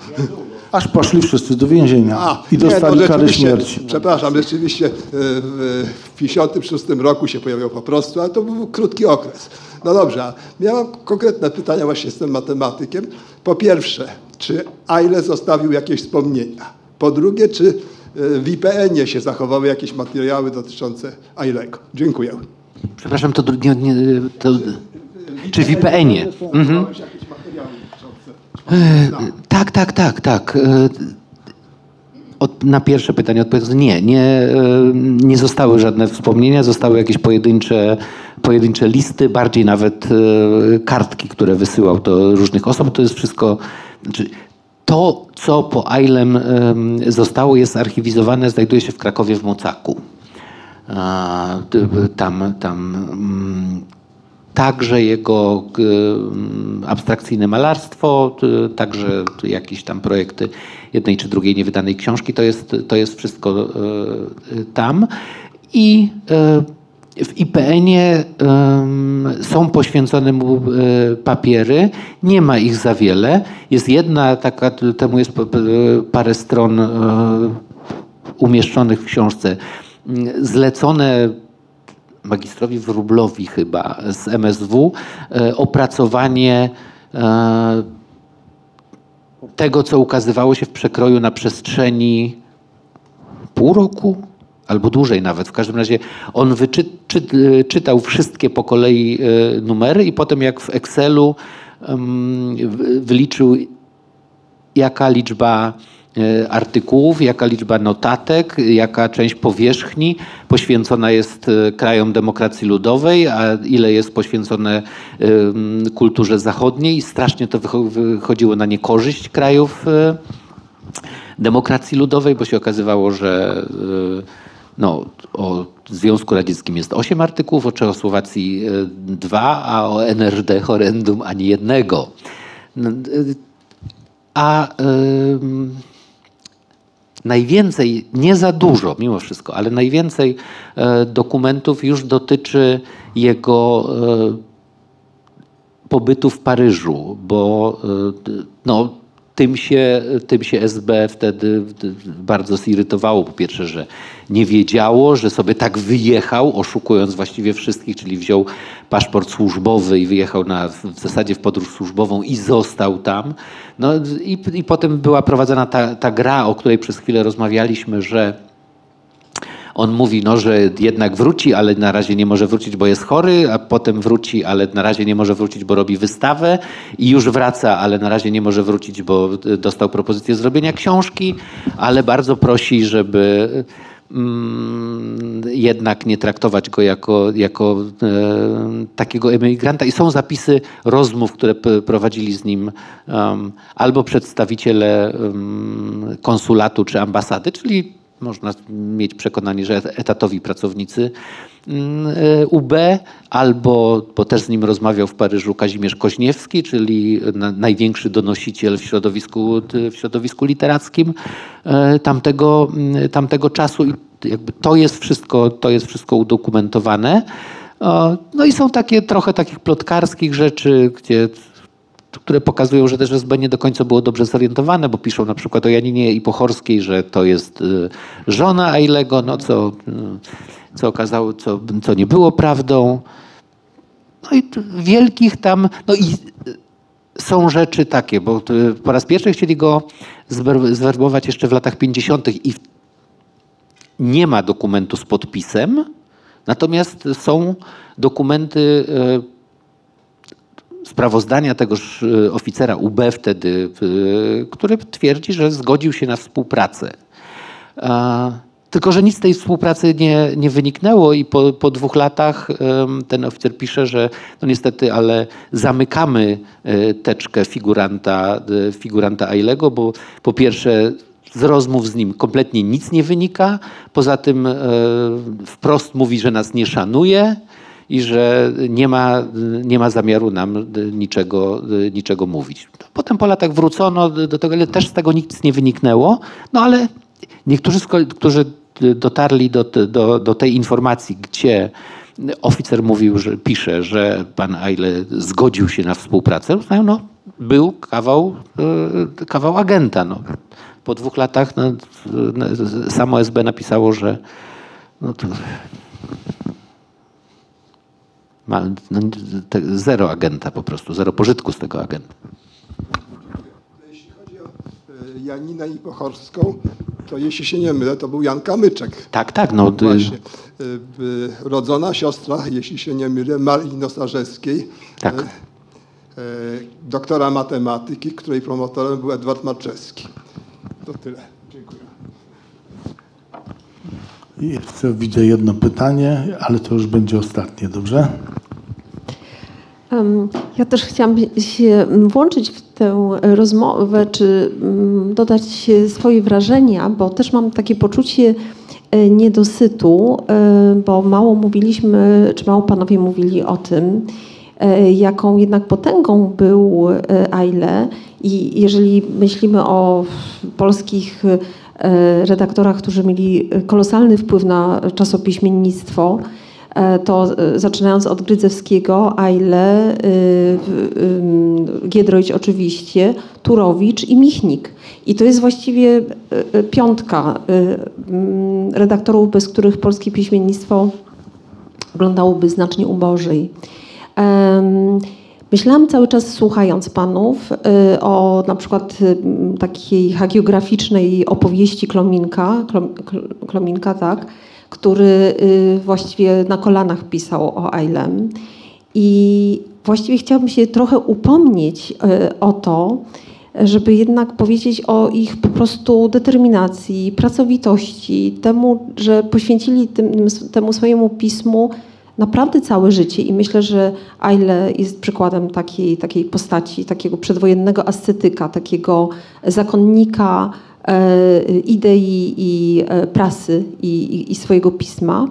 Aż poszli wszyscy do więzienia A, i nie, to dostali karę śmierci. Przepraszam, rzeczywiście w w 1956 roku się pojawiał po prostu, ale to był krótki okres. No dobrze, ja mam konkretne pytania, właśnie jestem matematykiem. Po pierwsze, czy Aile zostawił jakieś wspomnienia? Po drugie, czy w IPN-ie się zachowały jakieś materiały dotyczące Ailego? Dziękuję. Przepraszam, to, nie, nie, to czy w IPN-ie? Mhm. E, Tak, tak, tak, tak. E, Od, na pierwsze pytanie odpowiedz nie, nie, e, nie zostały żadne wspomnienia, zostały jakieś pojedyncze, pojedyncze listy, bardziej nawet kartki, które wysyłał do różnych osób. To jest wszystko, znaczy, to co po Ailem em, zostało jest archiwizowane, znajduje się w Krakowie w Mocaku. Tam, tam mm, także jego abstrakcyjne malarstwo, także jakieś tam projekty jednej czy drugiej niewydanej książki, to jest, to jest wszystko e, tam. I e, w IPN-ie są poświęcone mu e, papiery, nie ma ich za wiele. Jest jedna, taka, temu jest parę stron e, umieszczonych w książce, mm, zlecone magistrowi Wróblowi chyba z MSW e, opracowanie tego, co ukazywało się w przekroju na przestrzeni pół roku, albo dłużej nawet. W każdym razie on wyczy, czy, czytał wszystkie po kolei numery i potem jak w Excelu wyliczył jaka liczba e, artykułów, jaka liczba notatek, jaka część powierzchni poświęcona jest krajom demokracji ludowej, a ile jest poświęcone kulturze zachodniej. I strasznie to wychodziło na niekorzyść krajów demokracji ludowej, bo się okazywało, że no, o Związku Radzieckim jest osiem artykułów, o Czechosłowacji dwa, a o NRD horrendum ani jednego. No, a najwięcej, nie za dużo mimo wszystko, ale najwięcej e, dokumentów już dotyczy jego e, pobytu w Paryżu, bo e, no, tym się, tym się SB wtedy bardzo zirytowało. Po pierwsze, że nie wiedziało, że sobie tak wyjechał, oszukując właściwie wszystkich, czyli wziął paszport służbowy i wyjechał na, w zasadzie w podróż służbową i został tam. No i, i potem była prowadzona ta, ta gra, o której przez chwilę rozmawialiśmy, że on mówi, no, że jednak wróci, ale na razie nie może wrócić, bo jest chory, a potem wróci, ale na razie nie może wrócić, bo robi wystawę i już wraca, ale na razie nie może wrócić, bo dostał propozycję zrobienia książki, ale bardzo prosi, żeby jednak nie traktować go jako, jako e, takiego emigranta. I są zapisy rozmów, które prowadzili z nim albo przedstawiciele konsulatu czy ambasady, czyli można mieć przekonanie, że etatowi pracownicy mm, e, UB, albo, bo też z nim rozmawiał w Paryżu Kazimierz Koźniewski, czyli największy donosiciel w środowisku, w środowisku literackim e, tamtego, mm, tamtego czasu. I jakby to jest wszystko, to jest wszystko udokumentowane. No i są takie trochę takich plotkarskich rzeczy, gdzie które pokazują, że też SB nie do końca było dobrze zorientowane, bo piszą na przykład o Janinie Ipochorskiej, że to jest y, żona Ailego, no co, y, co okazało, co, co nie było prawdą. No i wielkich tam, no i y, są rzeczy takie, bo po raz pierwszy chcieli go zwerbować jeszcze w latach 50. i nie ma dokumentu z podpisem, natomiast są dokumenty sprawozdania tegoż e, oficera UB wtedy, który twierdzi, że zgodził się na współpracę. Tylko, że nic z tej współpracy nie, nie wyniknęło i po, po dwóch latach ten oficer pisze, że no niestety, ale zamykamy e, teczkę figuranta, e, figuranta Ailego, bo po pierwsze z rozmów z nim kompletnie nic nie wynika, poza tym wprost mówi, że nas nie szanuje, i że nie ma, nie ma zamiaru nam niczego, niczego mówić. Potem po latach wrócono do tego, ale też z tego nic nie wyniknęło, no ale niektórzy, którzy dotarli do, do, do tej informacji, gdzie oficer mówił, że pisze, że pan Eile zgodził się na współpracę, uznają, no, był kawał, e, kawał agenta. No. Po dwóch latach no, samo SB napisało, że no to ma no, zero agenta po prostu, zero pożytku z tego agenta. Jeśli chodzi o e, Janinę Ipochorską, to jeśli się nie mylę, to był Jan Kamyczek. Tak, tak. No, Właśnie. E, rodzona siostra, jeśli się nie mylę, Marii Nosarzewskiej. Tak. E, doktora matematyki, której promotorem był Edward Marczewski. To tyle. Dziękuję. Jeszcze widzę jedno pytanie, ale to już będzie ostatnie, dobrze? Ja też chciałam się włączyć w tę rozmowę, czy mm, dodać swoje wrażenia, bo też mam takie poczucie e, niedosytu, e, bo mało mówiliśmy, czy mało panowie mówili o tym, e, jaką jednak potęgą był Aile. I jeżeli myślimy o polskich redaktorach, którzy mieli kolosalny wpływ na czasopiśmiennictwo, to e, zaczynając od Grydzewskiego, Ajle, y, Giedroyć oczywiście, Turowicz i Michnik. I to jest właściwie e, piątka redaktorów, bez których polskie piśmiennictwo wyglądałoby znacznie ubożej. Myślałam cały czas słuchając panów o na przykład takiej hagiograficznej opowieści Klominka, Klominka tak, który y, właściwie na kolanach pisał o Ailem. I właściwie chciałabym się trochę upomnieć y, o to, żeby jednak powiedzieć o ich po prostu determinacji, pracowitości, temu, że poświęcili tym, temu swojemu pismu naprawdę całe życie i myślę, że Aile jest przykładem takiej, takiej postaci, takiego przedwojennego ascetyka, takiego zakonnika idei i e, prasy i, i, swojego pisma.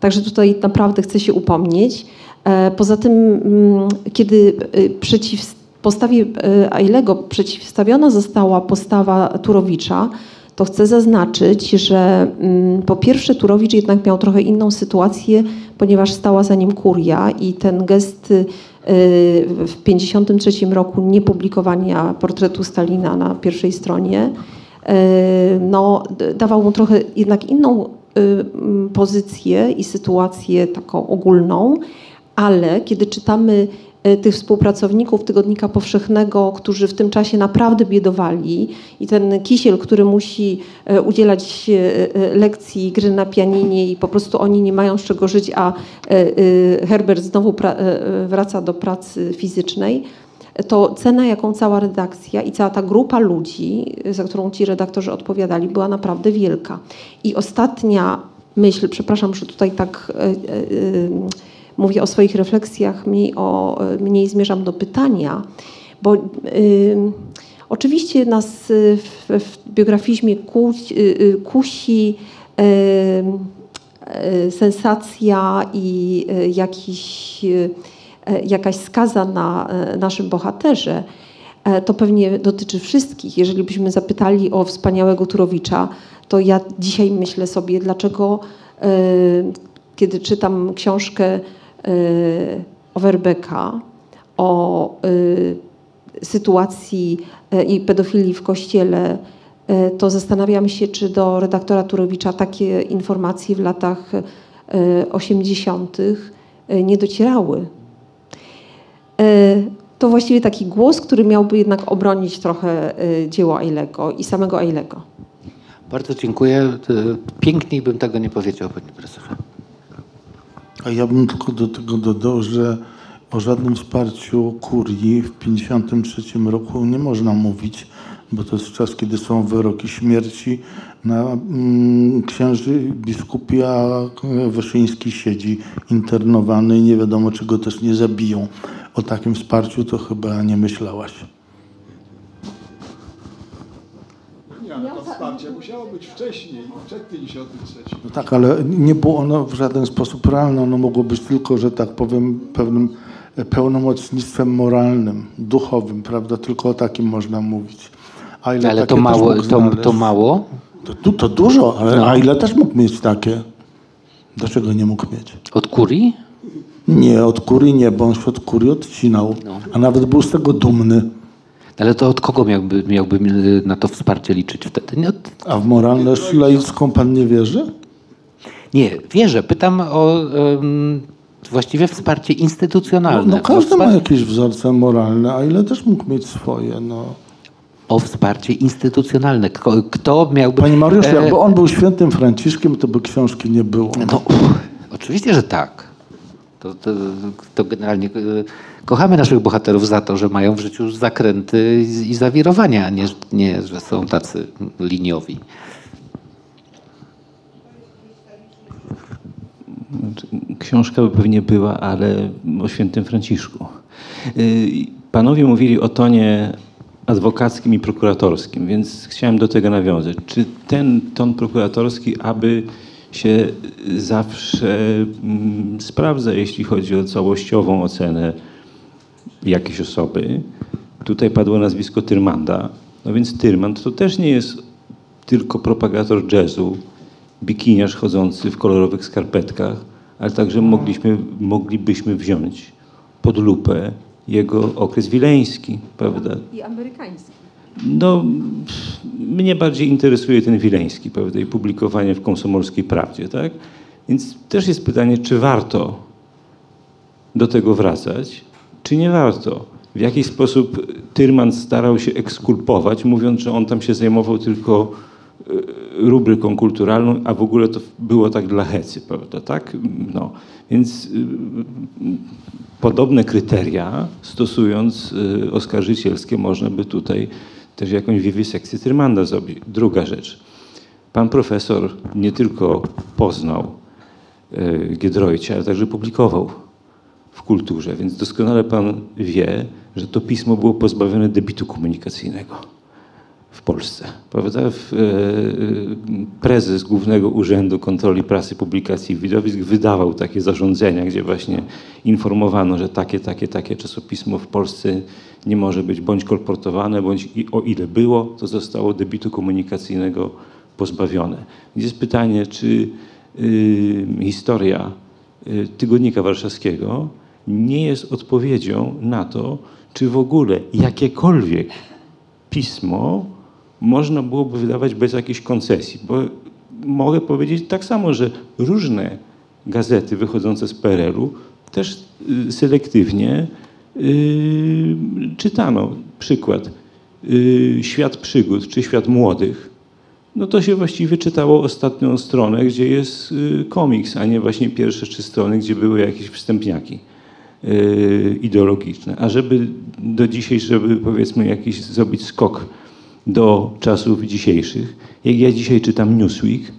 Także tutaj naprawdę chcę się upomnieć. E, poza tym, mm, kiedy e, przeciw postawie e, Ailego przeciwstawiona została postawa Turowicza, to chcę zaznaczyć, że mm, po pierwsze Turowicz jednak miał trochę inną sytuację, ponieważ stała za nim kuria i ten gest y, w 1953 roku niepublikowania portretu Stalina na pierwszej stronie no, dawał mu trochę jednak inną y, pozycję i sytuację taką ogólną, ale kiedy czytamy E, tych współpracowników Tygodnika Powszechnego, którzy w tym czasie naprawdę biedowali i ten Kisiel, który musi e, udzielać lekcji gry na pianinie i po prostu oni nie mają z czego żyć, a Herbert znowu wraca do pracy fizycznej, to cena, jaką cała redakcja i cała ta grupa ludzi, za którą ci redaktorzy odpowiadali, była naprawdę wielka. I ostatnia myśl, przepraszam, że tutaj tak mówię o swoich refleksjach, mniej, o, mniej zmierzam do pytania, bo y, oczywiście nas w, w biografizmie kusi, kusi sensacja i jakiś, jakaś skaza na naszym bohaterze, to pewnie dotyczy wszystkich. Jeżeli byśmy zapytali o wspaniałego Turowicza, to ja dzisiaj myślę sobie, dlaczego kiedy czytam książkę Overbecka, o sytuacji i pedofilii w kościele, to zastanawiam się, czy do redaktora Turowicza takie informacje w latach 80. nie docierały. To właściwie taki głos, który miałby jednak obronić trochę dzieło Eilego i samego Eilego. Bardzo dziękuję. Piękniej bym tego nie powiedział, pani profesor. A ja bym tylko do tego dodał, że o żadnym wsparciu kurii w 1953 roku nie można mówić, bo to jest czas, kiedy są wyroki śmierci na mm, księży biskupi, a Wyszyński siedzi internowany i nie wiadomo, czy go też nie zabiją. O takim wsparciu to chyba nie myślałaś. wsparcie musiało być wcześniej, przed 1953. No tak, ale nie było ono w żaden sposób realne. Ono mogło być tylko, że tak powiem, pewnym pełnomocnictwem moralnym, duchowym, prawda? Tylko o takim można mówić. A ile ale to mało, to, to mało? To, to dużo, ale no. a ile też mógł mieć takie? Dlaczego nie mógł mieć? Od kurii? Nie, od kurii nie, bo on się od kurii odcinał. No. A nawet był z tego dumny. Ale to od kogo miałby, miałby na to wsparcie liczyć wtedy? Nie od... A w moralność laicką pan nie wierzy? Nie, wierzę. Pytam o um, właściwie wsparcie instytucjonalne. No, no każdy wsparcie... ma jakieś wzorce moralne, a ile też mógł mieć swoje. No. O wsparcie instytucjonalne. Kto, kto miałby... Panie Mariuszu, e... jakby on był świętym Franciszkiem, to by książki nie było. No, oczywiście, że tak. To, to, to generalnie e, kochamy naszych bohaterów za to, że mają w życiu zakręty i zawirowania, a nie, nie że są tacy liniowi. Książka by pewnie była, ale o świętym Franciszku. Y, panowie mówili o tonie adwokackim i prokuratorskim, więc chciałem do tego nawiązać. Czy ten ton prokuratorski, aby się zawsze mm, sprawdza, jeśli chodzi o całościową ocenę jakiejś osoby. Tutaj padło nazwisko Tyrmanda. No więc Tyrmand to też nie jest tylko propagator jazzu, bikiniarz chodzący w kolorowych skarpetkach, ale także mogliśmy, moglibyśmy wziąć pod lupę jego okres wileński, prawda? I amerykański. No, mnie bardziej interesuje ten wileński, prawda, i publikowanie w komsomolskiej prawdzie, tak? Więc też jest pytanie, czy warto do tego wracać, czy nie warto? W jaki sposób Tyrman starał się ekskulpować, mówiąc, że on tam się zajmował tylko y, rubryką kulturalną, a w ogóle to było tak dla hecy, prawda, tak? No, więc y, podobne kryteria stosując y, oskarżycielskie można by tutaj też jakąś wiwisekcję Tyrmanda zrobić. Druga rzecz. Pan profesor nie tylko poznał y, Giedroycia, ale także publikował w kulturze, więc doskonale pan wie, że to pismo było pozbawione debitu komunikacyjnego w Polsce. Prawda? W, e, prezes Głównego Urzędu Kontroli Prasy, Publikacji i Widowisk wydawał takie zarządzenia, gdzie właśnie informowano, że takie, takie, takie czasopismo w Polsce nie może być bądź kolportowane, bądź i o ile było, to zostało debitu komunikacyjnego pozbawione. Jest pytanie, czy y, historia y, Tygodnika Warszawskiego nie jest odpowiedzią na to, czy w ogóle jakiekolwiek pismo można byłoby wydawać bez jakiejś koncesji. Bo mogę powiedzieć tak samo, że różne gazety wychodzące z PRL-u też y, selektywnie yy, czytano. Przykład. Yy, świat przygód czy świat młodych. No to się właściwie czytało ostatnią stronę, gdzie jest yy, komiks, a nie właśnie pierwsze trzy strony, gdzie były jakieś wstępniaki yy, ideologiczne. A żeby do dzisiaj, żeby powiedzmy jakiś zrobić skok do czasów dzisiejszych. Jak ja dzisiaj czytam Newsweek,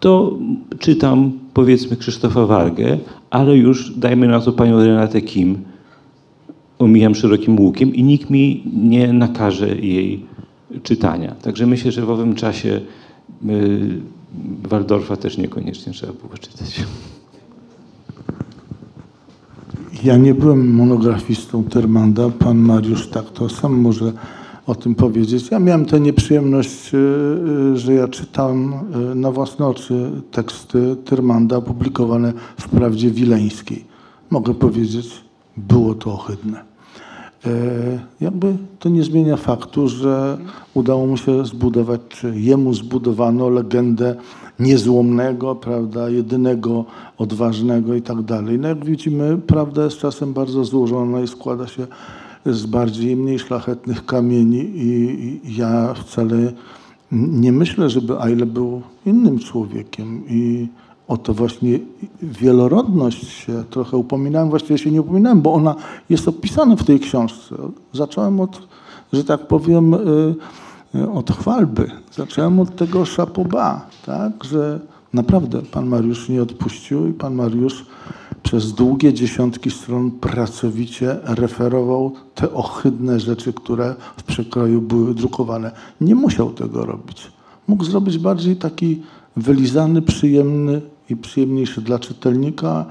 to czytam powiedzmy Krzysztofa Wargę, ale już dajmy na to panią Renatę Kim, omijam szerokim łukiem i nikt mi nie nakaże jej czytania. Także myślę, że w owym czasie y, Waldorfa też niekoniecznie trzeba było czytać. Ja nie byłem monografistą Termanda, pan Mariusz tak, to sam może o tym powiedzieć. Ja miałem tę nieprzyjemność, y, y, że ja czytałem y, na własne oczy teksty Tyrmanda opublikowane w Prawdzie Wileńskiej. Mogę powiedzieć, było to ohydne. E, jakby to nie zmienia faktu, że udało mu się zbudować, jemu zbudowano legendę niezłomnego, prawda, jedynego odważnego i tak dalej. No jak widzimy, prawda jest czasem bardzo złożona i składa się z bardziej i mniej szlachetnych kamieni i ja wcale nie myślę, żeby Aile był innym człowiekiem i o to właśnie wielorodność się trochę upominałem, właściwie się nie upominałem, bo ona jest opisana w tej książce. Zacząłem od, że tak powiem, y, y, od chwalby. Zacząłem od tego szapoba, tak, że naprawdę pan Mariusz nie odpuścił i pan Mariusz przez długie dziesiątki stron pracowicie referował te ohydne rzeczy, które w przekroju były drukowane. Nie musiał tego robić. Mógł zrobić bardziej taki wylizany, przyjemny i przyjemniejszy dla czytelnika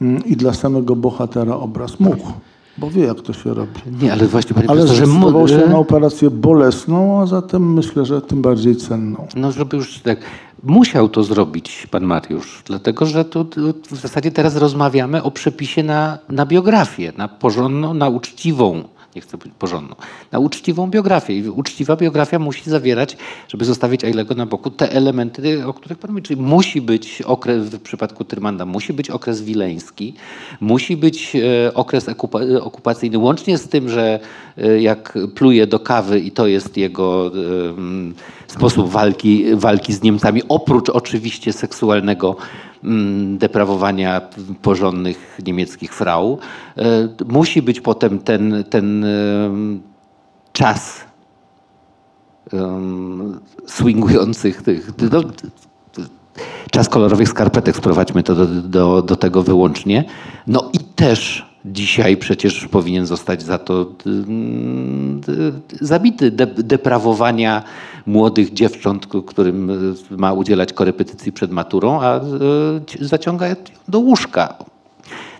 mm, i dla samego bohatera obraz. Mógł, bo wie jak to się robi. Nie, ale właśnie panie Ale profesorze, zdecydował się na operację bolesną, a zatem myślę, że tym bardziej cenną. No, żeby już tak. Musiał to zrobić pan Mariusz, dlatego że tu, tu w zasadzie teraz rozmawiamy o przepisie na, na biografię, na porządną, na uczciwą, nie chcę być porządną, na uczciwą biografię. I uczciwa biografia musi zawierać, żeby zostawić Ailego na boku, te elementy, o których pan mówi. Czyli musi być okres, w przypadku Tyrmanda, musi być okres wileński, musi być e, okres okupa, okupacyjny, łącznie z tym, że e, jak pluje do kawy i to jest jego sposób walki, walki z Niemcami, oprócz oczywiście seksualnego deprawowania porządnych niemieckich frau. E, Musi być potem ten, ten em, czas em, swingujących tych, no, czas kolorowych skarpetek, sprowadźmy to do, do, do tego wyłącznie. No i też dzisiaj przecież powinien zostać za to mm, zabity, de, deprawowania młodych dziewcząt, którym y, ma udzielać korepetycji przed maturą, a y, zaciąga do łóżka.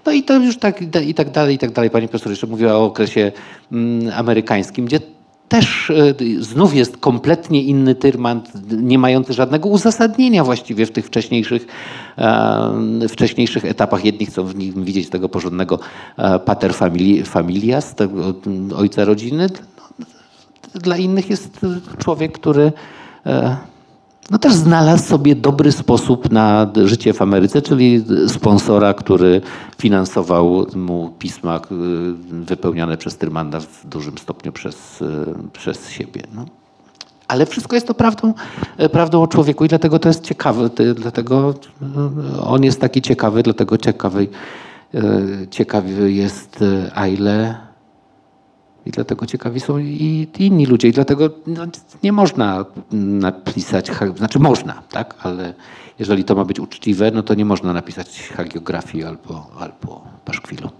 No i to już tak i tak dalej, i tak dalej. Pani profesor jeszcze mówiła o okresie mm, amerykańskim, gdzie też e, znów jest kompletnie inny Tyrmand, nie mający żadnego uzasadnienia właściwie w tych wcześniejszych, e, wcześniejszych etapach. Jedni chcą w nim widzieć tego porządnego e, pater famili- familias, tego ojca rodziny. Dla innych jest człowiek, który e, no też znalazł sobie dobry sposób na życie w Ameryce, czyli sponsora, który finansował mu pisma y, wypełniane przez Tyrmanda w dużym stopniu przez, y, przez siebie. No. Ale wszystko jest to prawdą, e, prawdą o człowieku i dlatego to jest ciekawe. Dlatego e, on jest taki ciekawy, dlatego ciekawy, e, ciekawy jest e, Aile i dlatego ciekawi są i inni ludzie. I dlatego no, nie można napisać, znaczy można, tak? Ale jeżeli to ma być uczciwe, no to nie można napisać hagiografii albo, albo paszkwilu.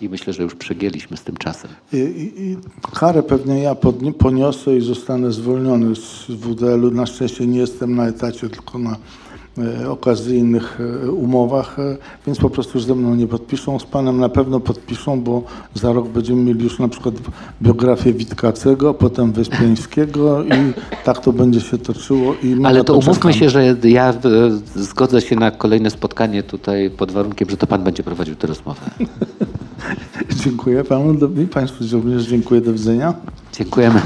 I myślę, że już przegięliśmy z tym czasem. I, i, i karę pewnie ja podni- poniosę i zostanę zwolniony z WDL-u. Na szczęście nie jestem na etacie, tylko na okazyjnych e, umowach, e, więc po prostu już ze mną nie podpiszą. Z panem na pewno podpiszą, bo za rok będziemy mieli już na przykład biografię Witkacego, potem Wyspiańskiego i tak to będzie się toczyło. Ale na to umówmy się, że ja e, zgodzę się na kolejne spotkanie tutaj pod warunkiem, że to pan będzie prowadził tę rozmowę. Dziękuję panu i państwu również dziękuję. Do widzenia. Dziękujemy.